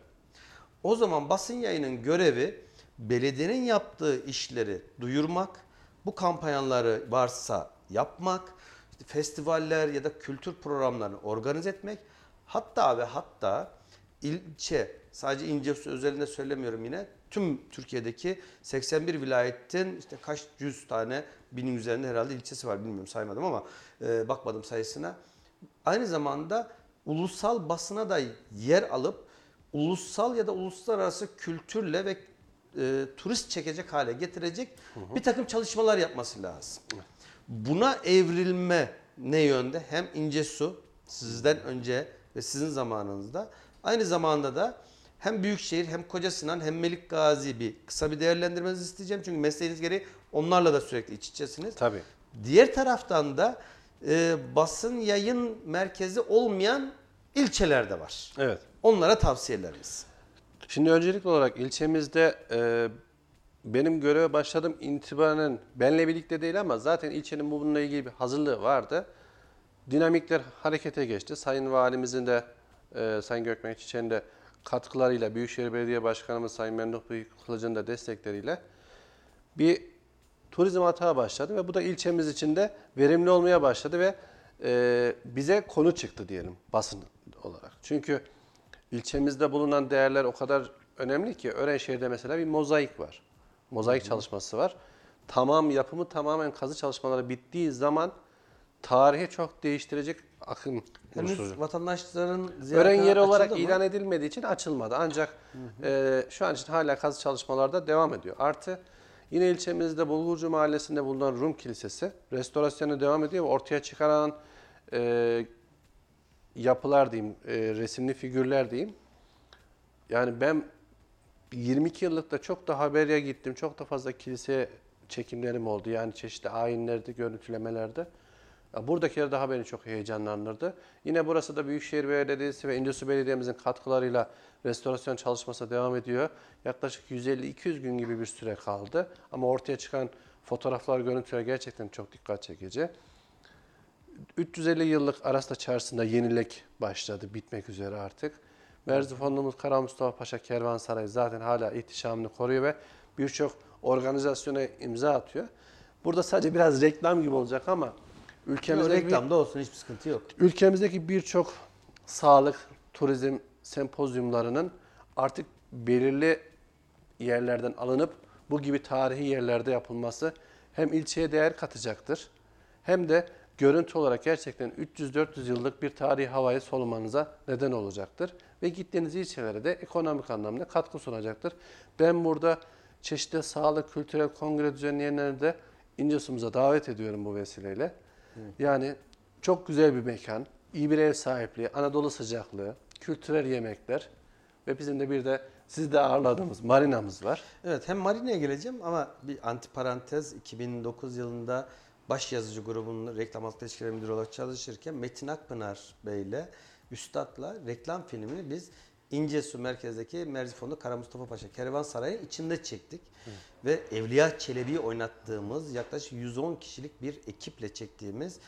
O zaman basın yayının görevi belediyenin yaptığı işleri duyurmak, bu kampanyaları varsa yapmak, festivaller ya da kültür programlarını organize etmek, hatta ve hatta ilçe, sadece İncesu özelinde söylemiyorum yine, tüm Türkiye'deki 81 vilayetin işte kaç yüz tane, binin üzerinde herhalde ilçesi var bilmiyorum saymadım ama e, bakmadım sayısına. Aynı zamanda ulusal basına da yer alıp ulusal ya da uluslararası kültürle ve e, turist çekecek hale getirecek bir takım çalışmalar yapması lazım. Buna evrilme ne yönde? Hem İncesu sizden önce ve sizin zamanınızda aynı zamanda da hem Büyükşehir hem Koca Sinan hem Melik Gazi bir kısa bir değerlendirmenizi isteyeceğim. Çünkü mesleğiniz gereği onlarla da sürekli iç içesiniz. Tabii. Diğer taraftan da e, basın yayın merkezi olmayan ilçeler de var. Evet. Onlara tavsiyelerimiz. Şimdi öncelikli olarak ilçemizde e, benim göreve başladığım itibaren benle birlikte değil ama zaten ilçenin bununla ilgili bir hazırlığı vardı. Dinamikler harekete geçti. Sayın Valimizin de e, Sayın Gökmen Çiçek'in de katkılarıyla, Büyükşehir Belediye Başkanımız Sayın Memduh Büyük Kılıç'ın da destekleriyle bir turizm atağı başladı ve bu da ilçemiz için de verimli olmaya başladı ve e, bize konu çıktı diyelim basın olarak. Çünkü ilçemizde bulunan değerler o kadar önemli ki Örenşehir'de mesela bir mozaik var. Mozaik çalışması var. Tamam yapımı tamamen kazı çalışmaları bittiği zaman tarihi çok değiştirecek akım Henüz oluşturacak. vatandaşların ziyaretine yeri olarak mı? ilan edilmediği için açılmadı. Ancak e, şu an için hala kazı çalışmalarda devam ediyor. Artı yine ilçemizde Bulgurcu Mahallesi'nde bulunan Rum Kilisesi restorasyonu devam ediyor ve ortaya çıkaran e, yapılar diyeyim, e, resimli figürler diyeyim. Yani ben 22 yıllıkta çok da haberye gittim. Çok da fazla kilise çekimlerim oldu. Yani çeşitli ayinlerde, görüntülemelerde. Buradakiler daha beni çok heyecanlandırdı. Yine burası da Büyükşehir Belediyesi ve İncesu Belediye'mizin katkılarıyla restorasyon çalışması devam ediyor. Yaklaşık 150-200 gün gibi bir süre kaldı. Ama ortaya çıkan fotoğraflar, görüntüler gerçekten çok dikkat çekici. 350 yıllık Arasta Çarşısı'nda yenilik başladı, bitmek üzere artık. Merzifonlu'muz Kara Mustafa Paşa Kervansarayı zaten hala ihtişamını koruyor ve birçok organizasyona imza atıyor. Burada sadece biraz reklam gibi olacak ama ülkemizdeki reklamda olsun hiçbir sıkıntı yok. Ülkemizdeki birçok sağlık, turizm sempozyumlarının artık belirli yerlerden alınıp bu gibi tarihi yerlerde yapılması hem ilçeye değer katacaktır hem de görüntü olarak gerçekten 300-400 yıllık bir tarihi havayı solumanıza neden olacaktır. Ve gittiğiniz ilçelere de ekonomik anlamda katkı sunacaktır. Ben burada çeşitli sağlık, kültürel kongre düzenleyenleri de İncesu'muza davet ediyorum bu vesileyle. Yani çok güzel bir mekan, iyi bir ev sahipliği, Anadolu sıcaklığı, kültürel yemekler ve bizim de bir de sizi de ağırladığımız marinamız var. Evet hem Marine'ye geleceğim ama bir antiparantez 2009 yılında baş yazıcı grubunun reklam halk ilişkileri müdürü olarak çalışırken Metin Akpınar Bey ile Üstad'la reklam filmini biz İncesu merkezdeki Merzifonlu Kara Mustafa Paşa Kervansarayı'nın içinde çektik. Ve Evliya Çelebi'yi oynattığımız yaklaşık 110 kişilik bir ekiple çektiğimiz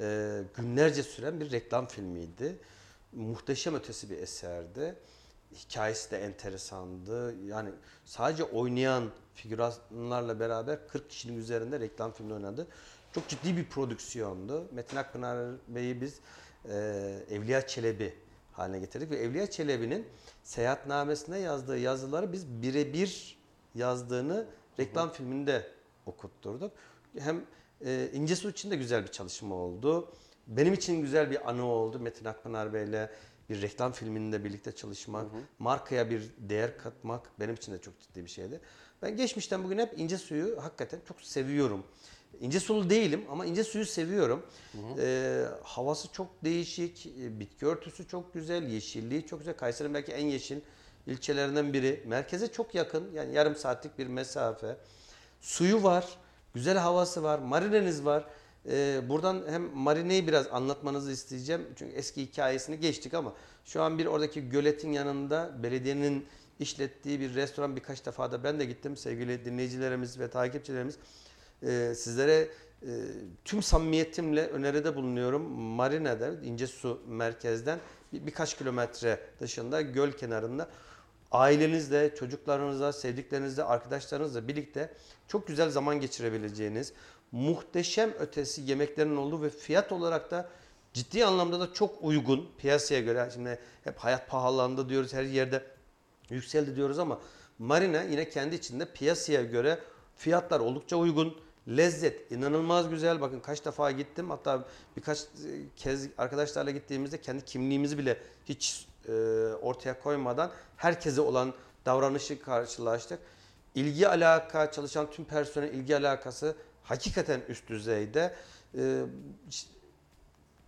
e, günlerce süren bir reklam filmiydi. Muhteşem ötesi bir eserdi. Hikayesi de enteresandı. Yani sadece oynayan figüranlarla beraber 40 kişinin üzerinde reklam filmi oynadı. Çok ciddi bir prodüksiyondu. Metin Akpınar Bey'i biz e, Evliya Çelebi haline getirdik ve Evliya Çelebi'nin seyahatnamesine yazdığı yazıları biz birebir yazdığını reklam filminde okutturduk. Hem e, İncesu için de güzel bir çalışma oldu. Benim için güzel bir anı oldu Metin Akpınar Bey'le bir reklam filminde birlikte çalışmak, markaya bir değer katmak benim için de çok ciddi bir şeydi. Ben geçmişten bugün hep ince suyu hakikaten çok seviyorum. İnce sulu değilim ama ince suyu seviyorum. Ee, havası çok değişik, e, bitki örtüsü çok güzel, yeşilliği çok güzel. Kayseri'nin belki en yeşil ilçelerinden biri. Merkeze çok yakın, yani yarım saatlik bir mesafe. Suyu var, güzel havası var, marineniz var. Ee, buradan hem marineyi biraz anlatmanızı isteyeceğim. Çünkü eski hikayesini geçtik ama şu an bir oradaki göletin yanında belediyenin işlettiği bir restoran birkaç defa da ben de gittim. Sevgili dinleyicilerimiz ve takipçilerimiz e, sizlere e, tüm samimiyetimle öneride bulunuyorum. Marine'de İncesu merkezden bir, birkaç kilometre dışında göl kenarında ailenizle, çocuklarınızla, sevdiklerinizle, arkadaşlarınızla birlikte çok güzel zaman geçirebileceğiniz muhteşem ötesi yemeklerin olduğu ve fiyat olarak da ciddi anlamda da çok uygun piyasaya göre. Şimdi hep hayat pahalandı diyoruz her yerde yükseldi diyoruz ama Marina yine kendi içinde piyasaya göre fiyatlar oldukça uygun. Lezzet inanılmaz güzel. Bakın kaç defa gittim. Hatta birkaç kez arkadaşlarla gittiğimizde kendi kimliğimizi bile hiç e, ortaya koymadan herkese olan davranışı karşılaştık. İlgi alaka çalışan tüm personel ilgi alakası hakikaten üst düzeyde. E,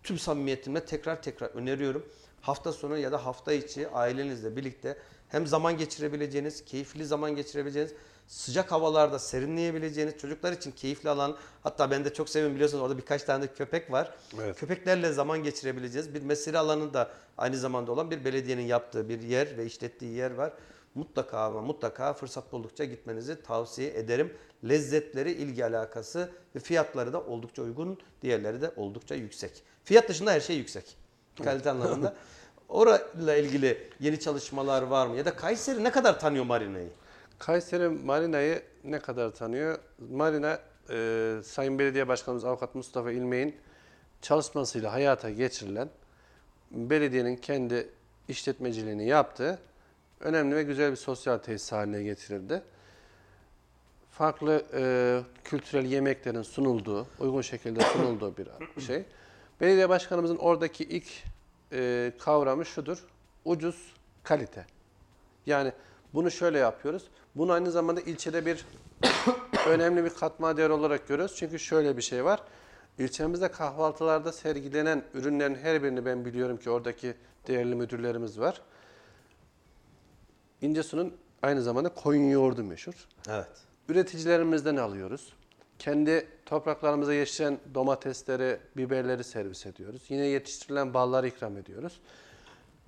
tüm samimiyetimle tekrar tekrar öneriyorum. Hafta sonu ya da hafta içi ailenizle birlikte hem zaman geçirebileceğiniz, keyifli zaman geçirebileceğiniz, sıcak havalarda serinleyebileceğiniz, çocuklar için keyifli alan, hatta ben de çok seviyorum biliyorsunuz orada birkaç tane de köpek var. Evet. Köpeklerle zaman geçirebileceğiz. Bir mesire alanı da aynı zamanda olan bir belediyenin yaptığı bir yer ve işlettiği yer var. Mutlaka ama mutlaka fırsat buldukça gitmenizi tavsiye ederim. Lezzetleri, ilgi alakası ve fiyatları da oldukça uygun, diğerleri de oldukça yüksek. Fiyat dışında her şey yüksek. Kalite anlamında. Orayla ilgili yeni çalışmalar var mı? Ya da Kayseri ne kadar tanıyor marinayı? Kayseri Marina'yı ne kadar tanıyor? Marina, e, Sayın Belediye Başkanımız Avukat Mustafa İlmek'in çalışmasıyla hayata geçirilen, belediyenin kendi işletmeciliğini yaptığı önemli ve güzel bir sosyal tesis haline getirildi. Farklı e, kültürel yemeklerin sunulduğu, uygun şekilde sunulduğu bir şey. Belediye Başkanımızın oradaki ilk e, kavramı şudur, ucuz kalite. Yani bunu şöyle yapıyoruz. Bunu aynı zamanda ilçede bir önemli bir katma değer olarak görüyoruz. Çünkü şöyle bir şey var. İlçemizde kahvaltılarda sergilenen ürünlerin her birini ben biliyorum ki oradaki değerli müdürlerimiz var. İncesu'nun aynı zamanda koyun yoğurdu meşhur. Evet. Üreticilerimizden alıyoruz. Kendi topraklarımıza yetişen domatesleri, biberleri servis ediyoruz. Yine yetiştirilen balları ikram ediyoruz.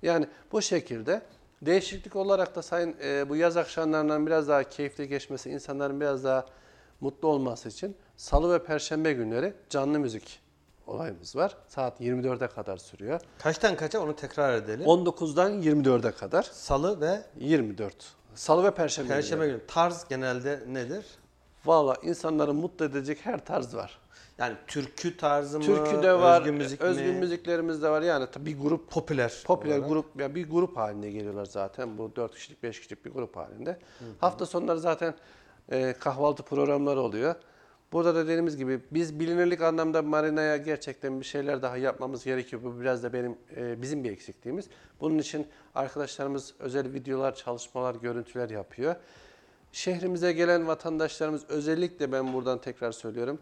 Yani bu şekilde değişiklik olarak da sayın e, bu yaz akşamlarından biraz daha keyifli geçmesi, insanların biraz daha mutlu olması için salı ve perşembe günleri canlı müzik olayımız var. Saat 24'e kadar sürüyor. Kaçtan kaça onu tekrar edelim. 19'dan 24'e kadar Salı ve 24. Salı ve perşembe, Perşembe günü. Tarz genelde nedir? Valla insanları mutlu edecek her tarz var. Yani türkü tarzı mı? Türkü de var, Özgün müzik özgün mi? müziklerimiz de var. Yani bir grup Popüler. popüler olarak. grup ya bir grup halinde geliyorlar zaten. Bu 4 kişilik, 5 kişilik bir grup halinde. Hafta sonları zaten e, kahvaltı programları oluyor. Burada da dediğimiz gibi biz bilinirlik anlamda marinaya gerçekten bir şeyler daha yapmamız gerekiyor. Bu biraz da benim e, bizim bir eksikliğimiz. Bunun için arkadaşlarımız özel videolar, çalışmalar, görüntüler yapıyor. Şehrimize gelen vatandaşlarımız özellikle ben buradan tekrar söylüyorum.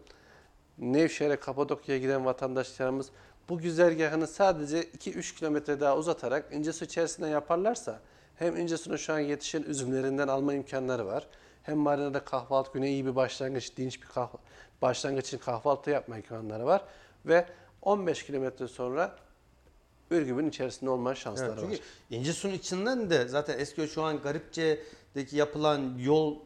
Nevşehir'e, Kapadokya'ya giden vatandaşlarımız bu güzergahını sadece 2-3 kilometre daha uzatarak İncesu içerisinde yaparlarsa hem İncesu'nun şu an yetişen üzümlerinden alma imkanları var. Hem marinada kahvaltı güne iyi bir başlangıç, dinç bir kahvaltı, başlangıç için kahvaltı yapma imkanları var. Ve 15 kilometre sonra Ürgüp'ün içerisinde olma şansları Evet, çünkü var. İncesu'nun içinden de zaten eski şu an Garipçe'deki yapılan yol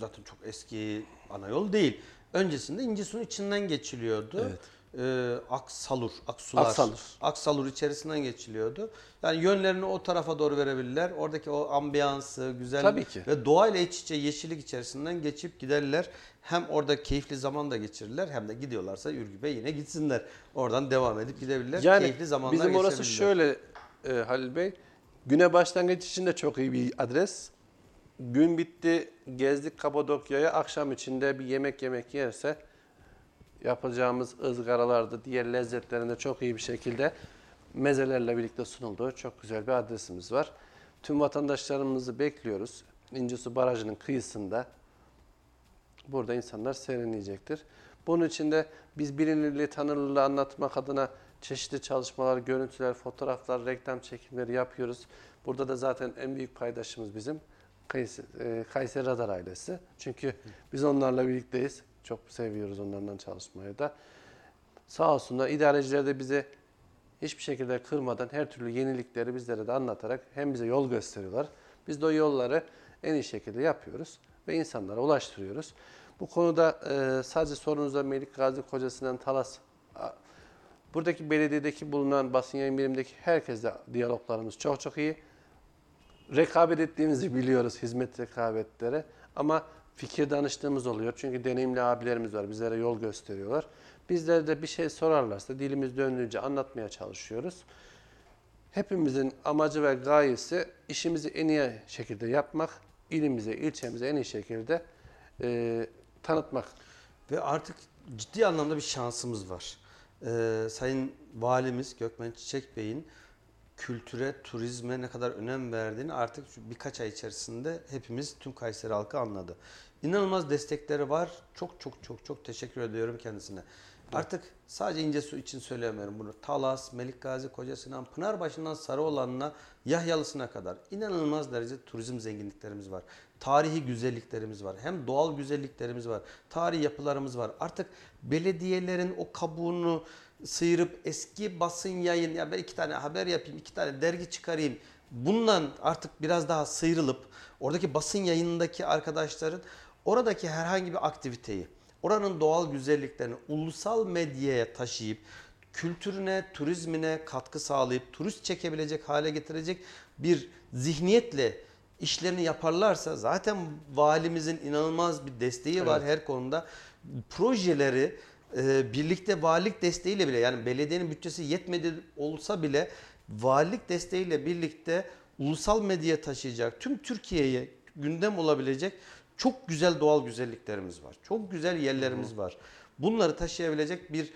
zaten çok eski ana yol değil. Öncesinde İncesu'nun içinden geçiliyordu. Evet. Ee, Aksalur, Aksular. Aksalur. Aksalur içerisinden geçiliyordu. Yani yönlerini o tarafa doğru verebilirler. Oradaki o ambiyansı, güzel Tabii ki. ve doğayla iç içe yeşillik içerisinden geçip giderler. Hem orada keyifli zaman da geçirirler hem de gidiyorlarsa Ürgüp'e yine gitsinler. Oradan devam edip gidebilirler. Yani keyifli zamanlar bizim orası şöyle e, Halil Bey. Güne başlangıç için de çok iyi bir adres. Gün bitti, gezdik Kapadokya'ya. Akşam içinde bir yemek yemek yerse yapacağımız ızgaralarda, diğer lezzetlerinde çok iyi bir şekilde mezelerle birlikte sunulduğu çok güzel bir adresimiz var. Tüm vatandaşlarımızı bekliyoruz. İncesu Barajı'nın kıyısında. Burada insanlar serinleyecektir. Bunun için de biz bilinirliği, tanınırlığı anlatmak adına çeşitli çalışmalar, görüntüler, fotoğraflar, reklam çekimleri yapıyoruz. Burada da zaten en büyük paydaşımız bizim E, Kayseri Radar ailesi. Çünkü biz onlarla birlikteyiz. Çok seviyoruz onlardan çalışmayı da. Sağ olsunlar idareciler de bize hiçbir şekilde kırmadan her türlü yenilikleri bizlere de anlatarak hem bize yol gösteriyorlar. Biz de o yolları en iyi şekilde yapıyoruz ve insanlara ulaştırıyoruz. Bu konuda e, sadece sorunuzda Melik Gazi Kocasinan Talas buradaki belediyedeki bulunan basın yayın birimindeki herkesle diyaloglarımız çok çok iyi. Rekabet ettiğimizi biliyoruz hizmet rekabetleri ama fikir danıştığımız oluyor. Çünkü deneyimli abilerimiz var. Bizlere yol gösteriyorlar. Bizlere de bir şey sorarlarsa dilimiz döndüğünce anlatmaya çalışıyoruz. Hepimizin amacı ve gayesi işimizi en iyi şekilde yapmak, ilimize, ilçemize en iyi şekilde e, tanıtmak. Ve artık ciddi anlamda bir şansımız var. Ee, Sayın Valimiz Gökmen Çiçek Bey'in kültüre, turizme ne kadar önem verdiğini artık birkaç ay içerisinde hepimiz tüm Kayseri halkı anladı. İnanılmaz destekleri var. Çok çok çok çok teşekkür ediyorum kendisine. Artık sadece İncesu için söylemiyorum bunu. Talas, Melikgazi, Koca Sinan, Pınarbaşı'ndan Sarıoğlan'ına, Yahyalısı'na kadar inanılmaz derece turizm zenginliklerimiz var. Tarihi güzelliklerimiz var. Hem doğal güzelliklerimiz var. Tarihi yapılarımız var. Artık belediyelerin o kabuğunu sıyırıp eski basın yayın ya ben iki tane haber yapayım, iki tane dergi çıkarayım. Bundan artık biraz daha sıyrılıp oradaki basın yayınındaki arkadaşların oradaki herhangi bir aktiviteyi, oranın doğal güzelliklerini ulusal medyaya taşıyıp kültürüne, turizmine katkı sağlayıp turist çekebilecek hale getirecek bir zihniyetle işlerini yaparlarsa zaten valimizin inanılmaz bir desteği var her konuda. Projeleri e, birlikte valilik desteğiyle bile yani belediyenin bütçesi yetmedi olsa bile valilik desteğiyle birlikte ulusal medyaya taşıyacak tüm Türkiye'ye gündem olabilecek çok güzel doğal güzelliklerimiz var. Çok güzel yerlerimiz var. Bunları taşıyabilecek bir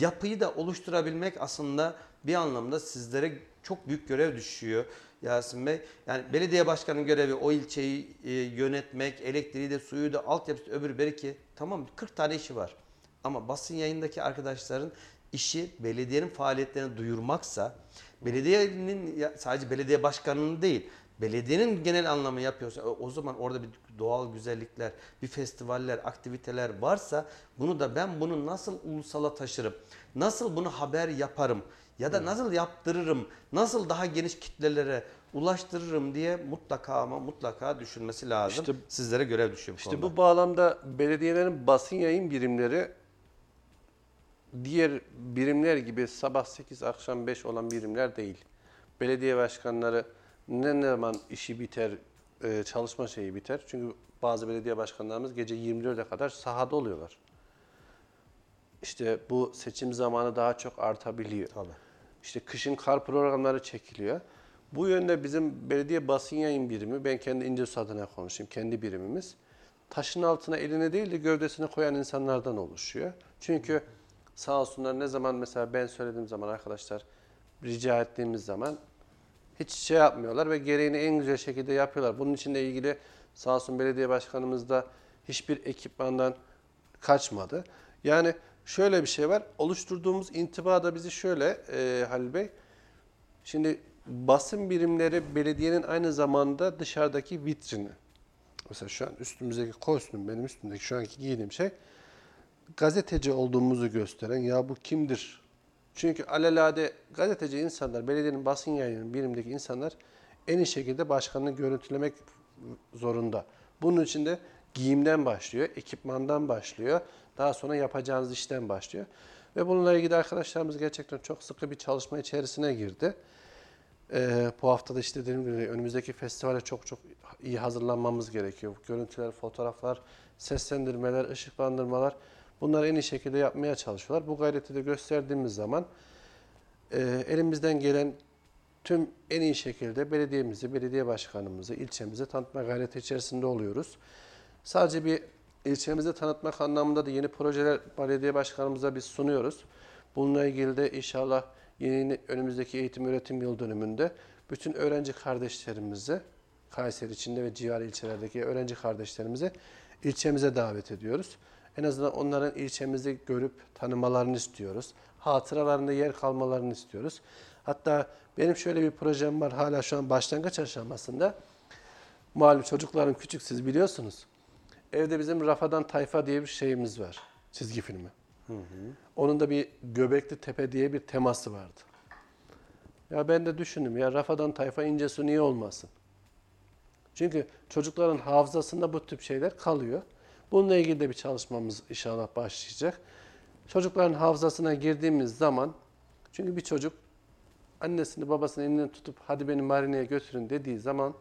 yapıyı da oluşturabilmek aslında bir anlamda sizlere çok büyük görev düşüyor Yasin Bey. Yani belediye başkanının görevi o ilçeyi e, yönetmek, elektriği de suyu da altyapısı öbürü belki tamam 40 tane işi var. Ama basın yayındaki arkadaşların işi belediyenin faaliyetlerini duyurmaksa, belediyenin sadece belediye başkanının değil, belediyenin genel anlamı yapıyorsa o o zaman orada bir doğal güzellikler, bir festivaller, aktiviteler varsa bunu da ben bunu nasıl ulusala taşırım, nasıl bunu haber yaparım ya da nasıl yaptırırım, nasıl daha geniş kitlelere ulaştırırım diye mutlaka ama mutlaka düşünmesi lazım. İşte- Sizlere görev düşüyor bu İşte konuda. bu bağlamda belediyelerin basın yayın birimleri diğer birimler gibi sabah 8 akşam 5 olan birimler değil. Belediye başkanları ne zaman işi biter, e, çalışma şeyi biter. Çünkü bazı belediye başkanlarımız gece 24'e kadar sahada oluyorlar. İşte bu seçim zamanı daha çok artabiliyor. Tabii. İşte kışın kar programları çekiliyor. Bu yönde bizim belediye basın yayın birimi, ben kendi İncesu adına konuşayım, kendi birimimiz. Taşın altına eline değil de gövdesine koyan insanlardan oluşuyor. Çünkü sağ olsunlar ne zaman mesela ben söylediğim zaman arkadaşlar rica ettiğimiz zaman hiç şey yapmıyorlar ve gereğini en güzel şekilde yapıyorlar. Bunun için de ilgili sağ olsun belediye başkanımız da hiçbir ekipmandan kaçmadı. Yani şöyle bir şey var. Oluşturduğumuz intiba da bizi şöyle e, Halil Bey. Şimdi basın birimleri belediyenin aynı zamanda dışarıdaki vitrini. Mesela şu an üstümüzdeki kostüm, benim üstümdeki şu anki giydiğim şey gazeteci olduğumuzu gösteren ya bu kimdir? Çünkü alelade gazeteci insanlar, belediyenin basın yayının birimdeki insanlar en iyi şekilde başkanını görüntülemek zorunda. Bunun için de giyimden başlıyor, ekipmandan başlıyor, daha sonra yapacağınız işten başlıyor. Ve bununla ilgili arkadaşlarımız gerçekten çok sıkı bir çalışma içerisine girdi. Ee, bu hafta da işte dediğim gibi önümüzdeki festivale çok çok iyi hazırlanmamız gerekiyor. Görüntüler, fotoğraflar, seslendirmeler, ışıklandırmalar bunları en iyi şekilde yapmaya çalışıyorlar. Bu gayreti de gösterdiğimiz zaman e, elimizden gelen tüm en iyi şekilde belediyemizi, belediye başkanımızı, ilçemizi tanıtma gayreti içerisinde oluyoruz. Sadece bir ilçemizi tanıtmak anlamında da yeni projeler belediye başkanımıza biz sunuyoruz. Bununla ilgili de inşallah yeni önümüzdeki eğitim öğretim yıl dönümünde bütün öğrenci kardeşlerimizi Kayseri içinde ve civar ilçelerdeki öğrenci kardeşlerimizi ilçemize davet ediyoruz. En azından onların ilçemizi görüp tanımalarını istiyoruz. Hatıralarında yer kalmalarını istiyoruz. Hatta benim şöyle bir projem var hala şu an başlangıç aşamasında. Malum çocuklarım küçük siz biliyorsunuz. Evde bizim Rafadan Tayfa diye bir şeyimiz var. Çizgi filmi. Onun da bir Göbekli Tepe diye bir teması vardı. Ya ben de düşündüm ya Rafadan Tayfa İncesu niye olmasın? Çünkü çocukların hafızasında bu tip şeyler kalıyor. Bununla ilgili de bir çalışmamız inşallah başlayacak. Çocukların hafızasına girdiğimiz zaman çünkü bir çocuk annesini babasını elinden tutup hadi beni marineye götürün dediği zaman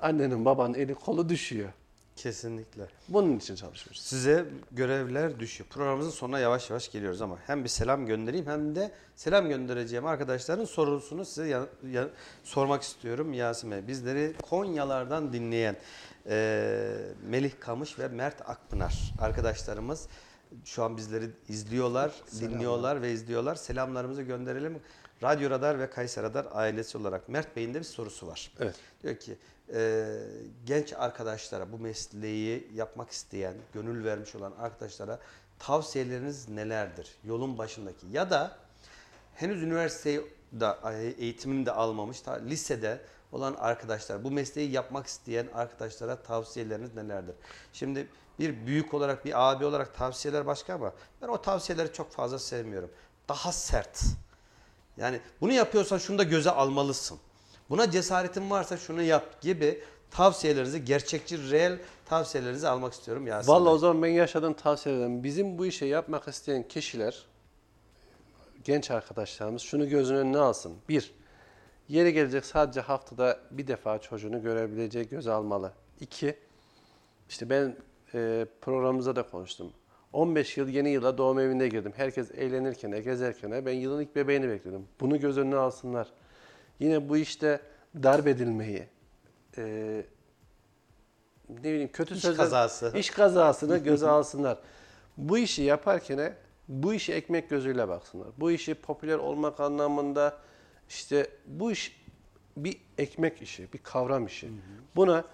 annenin babanın eli kolu düşüyor. Kesinlikle. Bunun için çalışıyoruz. Size görevler düşüyor. Programımızın sonuna yavaş yavaş geliyoruz ama hem bir selam göndereyim hem de selam göndereceğim arkadaşların sorusunu size ya- ya- sormak istiyorum Yasin Bey. Bizleri Konyalardan dinleyen e, Melih Kamış ve Mert Akpınar arkadaşlarımız şu an bizleri izliyorlar, dinliyorlar ve izliyorlar. Selamlarımızı gönderelim. Radyo Radar ve Kayser Radar ailesi olarak Mert Bey'in de bir sorusu var. Evet. Diyor ki e, genç arkadaşlara bu mesleği yapmak isteyen, gönül vermiş olan arkadaşlara tavsiyeleriniz nelerdir? Yolun başındaki ya da henüz üniversiteyi da eğitimini de almamış, ta lisede olan arkadaşlar, bu mesleği yapmak isteyen arkadaşlara tavsiyeleriniz nelerdir? Şimdi bir büyük olarak, bir abi olarak tavsiyeler başka ama ben o tavsiyeleri çok fazla sevmiyorum. Daha sert. Yani bunu yapıyorsan şunu da göze almalısın. Buna cesaretin varsa şunu yap gibi tavsiyelerinizi, gerçekçi, reel tavsiyelerinizi almak istiyorum Yasin Vallahi Bey. o zaman ben yaşadığım tavsiye ederim. Bizim bu işi yapmak isteyen kişiler, genç arkadaşlarımız şunu gözünün önüne alsın. Bir, yeri gelecek sadece haftada bir defa çocuğunu görebileceği göze almalı. İki, işte ben e, programımızda da konuştum. 15 yıl yeni yıla doğum evine girdim. Herkes eğlenirken, gezerken ben yılın ilk bebeğini bekliyordum. Bunu göz önüne alsınlar. Yine bu işte darp edilmeyi, e, ne bileyim kötü İş sözler, kazası. iş kazasını göze alsınlar. Bu işi yaparken bu işi ekmek gözüyle baksınlar. Bu işi popüler olmak anlamında işte bu iş bir ekmek işi, bir kavram işi. Buna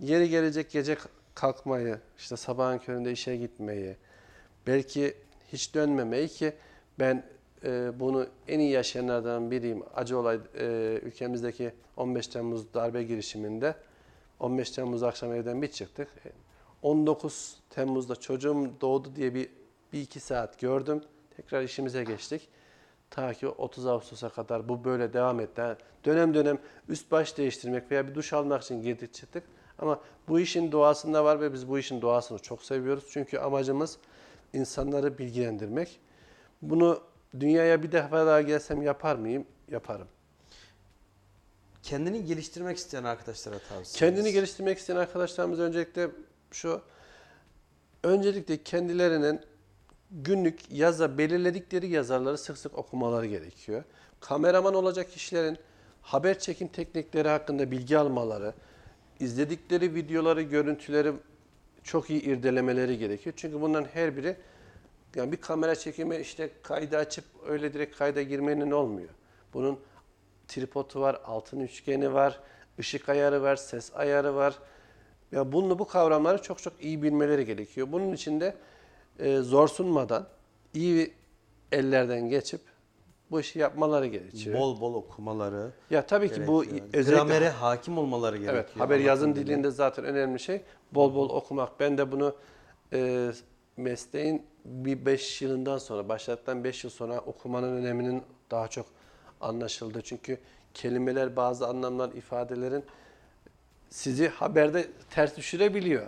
yeri gelecek gece kalkmayı, işte sabahın köründe işe gitmeyi, belki hiç dönmemeyi ki ben e, bunu en iyi yaşayanlardan biriyim. Acı olay e, ülkemizdeki 15 Temmuz darbe girişiminde 15 Temmuz akşam evden bir çıktık. 19 Temmuz'da çocuğum doğdu diye bir, bir iki saat gördüm. Tekrar işimize geçtik. Ta ki 30 Ağustos'a kadar bu böyle devam etti. Ha, Dönem dönem üst baş değiştirmek veya bir duş almak için girdik çıktık. Ama bu işin doğasında var ve biz bu işin doğasını çok seviyoruz. Çünkü amacımız insanları bilgilendirmek. Bunu dünyaya bir defa daha gelsem yapar mıyım? Yaparım. Kendini geliştirmek isteyen arkadaşlara tavsiye Kendini geliştirmek isteyen arkadaşlarımız öncelikle şu, öncelikle kendilerinin günlük yaza belirledikleri yazarları sık sık okumaları gerekiyor. Kameraman olacak kişilerin haber çekim teknikleri hakkında bilgi almaları, izledikleri videoları, görüntüleri çok iyi irdelemeleri gerekiyor. Çünkü bunların her biri yani bir kamera çekimi işte kaydı açıp öyle direkt kayda girmenin olmuyor. Bunun tripodu var, altın üçgeni var, ışık ayarı var, ses ayarı var. Ya bunu bu kavramları çok çok iyi bilmeleri gerekiyor. Bunun için de e, zor sunmadan iyi ellerden geçip bu işi yapmaları gerekiyor. Bol bol okumaları. ya tabii ki bu özellikle Gramere hakim olmaları gerekiyor. Evet, haber dili. dilinde zaten önemli şey bol bol okumak. Ben de bunu e, mesleğin bir 5 yılından sonra, başladıktan 5 yıl sonra okumanın öneminin daha çok anlaşıldı. Çünkü kelimeler, bazı anlamlar, ifadelerin sizi haberde ters düşürebiliyor.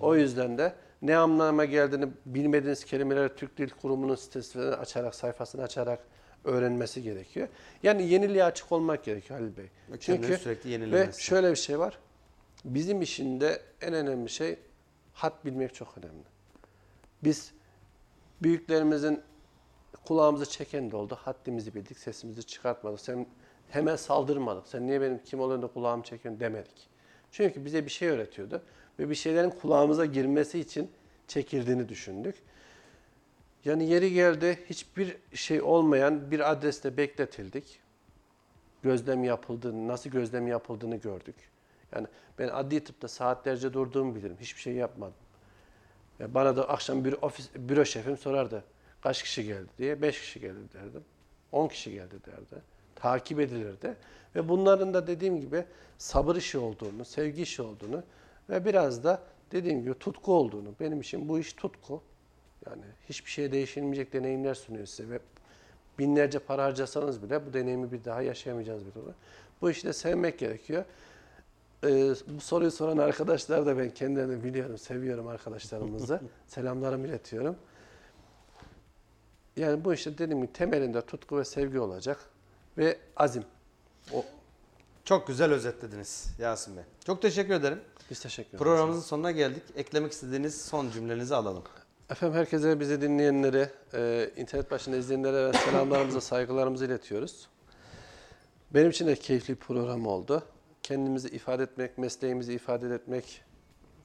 O yüzden de ne anlama geldiğini bilmediğiniz kelimeleri Türk Dil Kurumu'nun sitesini açarak, sayfasını açarak öğrenmesi gerekiyor. Yani yeniliğe açık olmak gerekiyor Halil Bey. Ve kendini sürekli ve yenilemesi. şöyle bir şey var. Bizim işinde en önemli şey hat bilmek çok önemli. Biz büyüklerimizin kulağımızı çeken de oldu. Haddimizi bildik, sesimizi çıkartmadık. Sen hemen saldırmadık. Sen niye benim kim olduğunu kulağımı çekiyorsun demedik. Çünkü bize bir şey öğretiyordu. Ve bir şeylerin kulağımıza girmesi için çekirdiğini düşündük. Yani yeri geldi hiçbir şey olmayan bir adreste bekletildik. Gözlem yapıldığını, nasıl gözlem yapıldığını gördük. Yani ben adli tıpta saatlerce durduğumu bilirim. Hiçbir şey yapmadım. Ya bana da akşam bir ofis büro şefim sorardı. Kaç kişi geldi diye. Beş kişi geldi derdim. On kişi geldi derdi. Takip edilirdi. Ve bunların da dediğim gibi sabır işi olduğunu, sevgi işi olduğunu ve biraz da dediğim gibi tutku olduğunu. Benim için bu iş tutku. Yani hiçbir şeye değişilmeyecek deneyimler sunuyor size ve binlerce para harcasanız bile bu deneyimi bir daha yaşayamayacağınız bir durum. Bu işi de sevmek gerekiyor. Ee, bu soruyu soran arkadaşlar da ben kendilerini biliyorum, seviyorum arkadaşlarımızı. Selamlarımı iletiyorum. Yani bu işte dediğim gibi temelinde tutku ve sevgi olacak ve azim. O, Çok güzel özetlediniz Yasin Bey. Çok teşekkür ederim. biz teşekkür ederiz. Programımızın sonuna geldik. Eklemek istediğiniz son cümlenizi alalım. Efendim herkese bizi dinleyenlere, e, internet başında izleyenlere selamlarımızı, saygılarımızı iletiyoruz. Benim için de keyifli bir program oldu. Kendimizi ifade etmek, mesleğimizi ifade etmek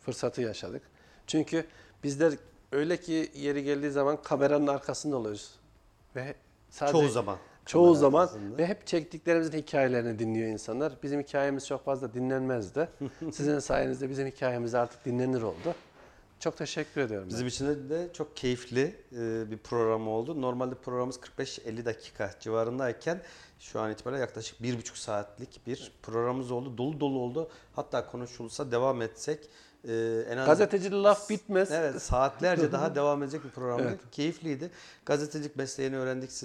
fırsatı yaşadık. Çünkü bizler öyle ki yeri geldiği zaman kameranın arkasında oluyoruz. Ve sadece Çoğu zaman. Çoğu zaman arkasında. ve hep çektiklerimizin hikayelerini dinliyor insanlar. Bizim hikayemiz çok fazla dinlenmezdi. Sizin sayenizde bizim hikayemiz artık dinlenir oldu. Çok teşekkür ediyorum. Bizim için de çok keyifli e, bir program oldu. Normalde programımız 45-50 dakika civarındayken şu an itibariyle yaklaşık bir buçuk saatlik bir programımız oldu. Dolu dolu oldu. Hatta konuşulsa devam etsek e, en az Gazeteci laf bitmez. Evet saatlerce daha devam edecek bir programdı. Evet. Keyifliydi. Gazetecilik mesleğini öğrendik. Siz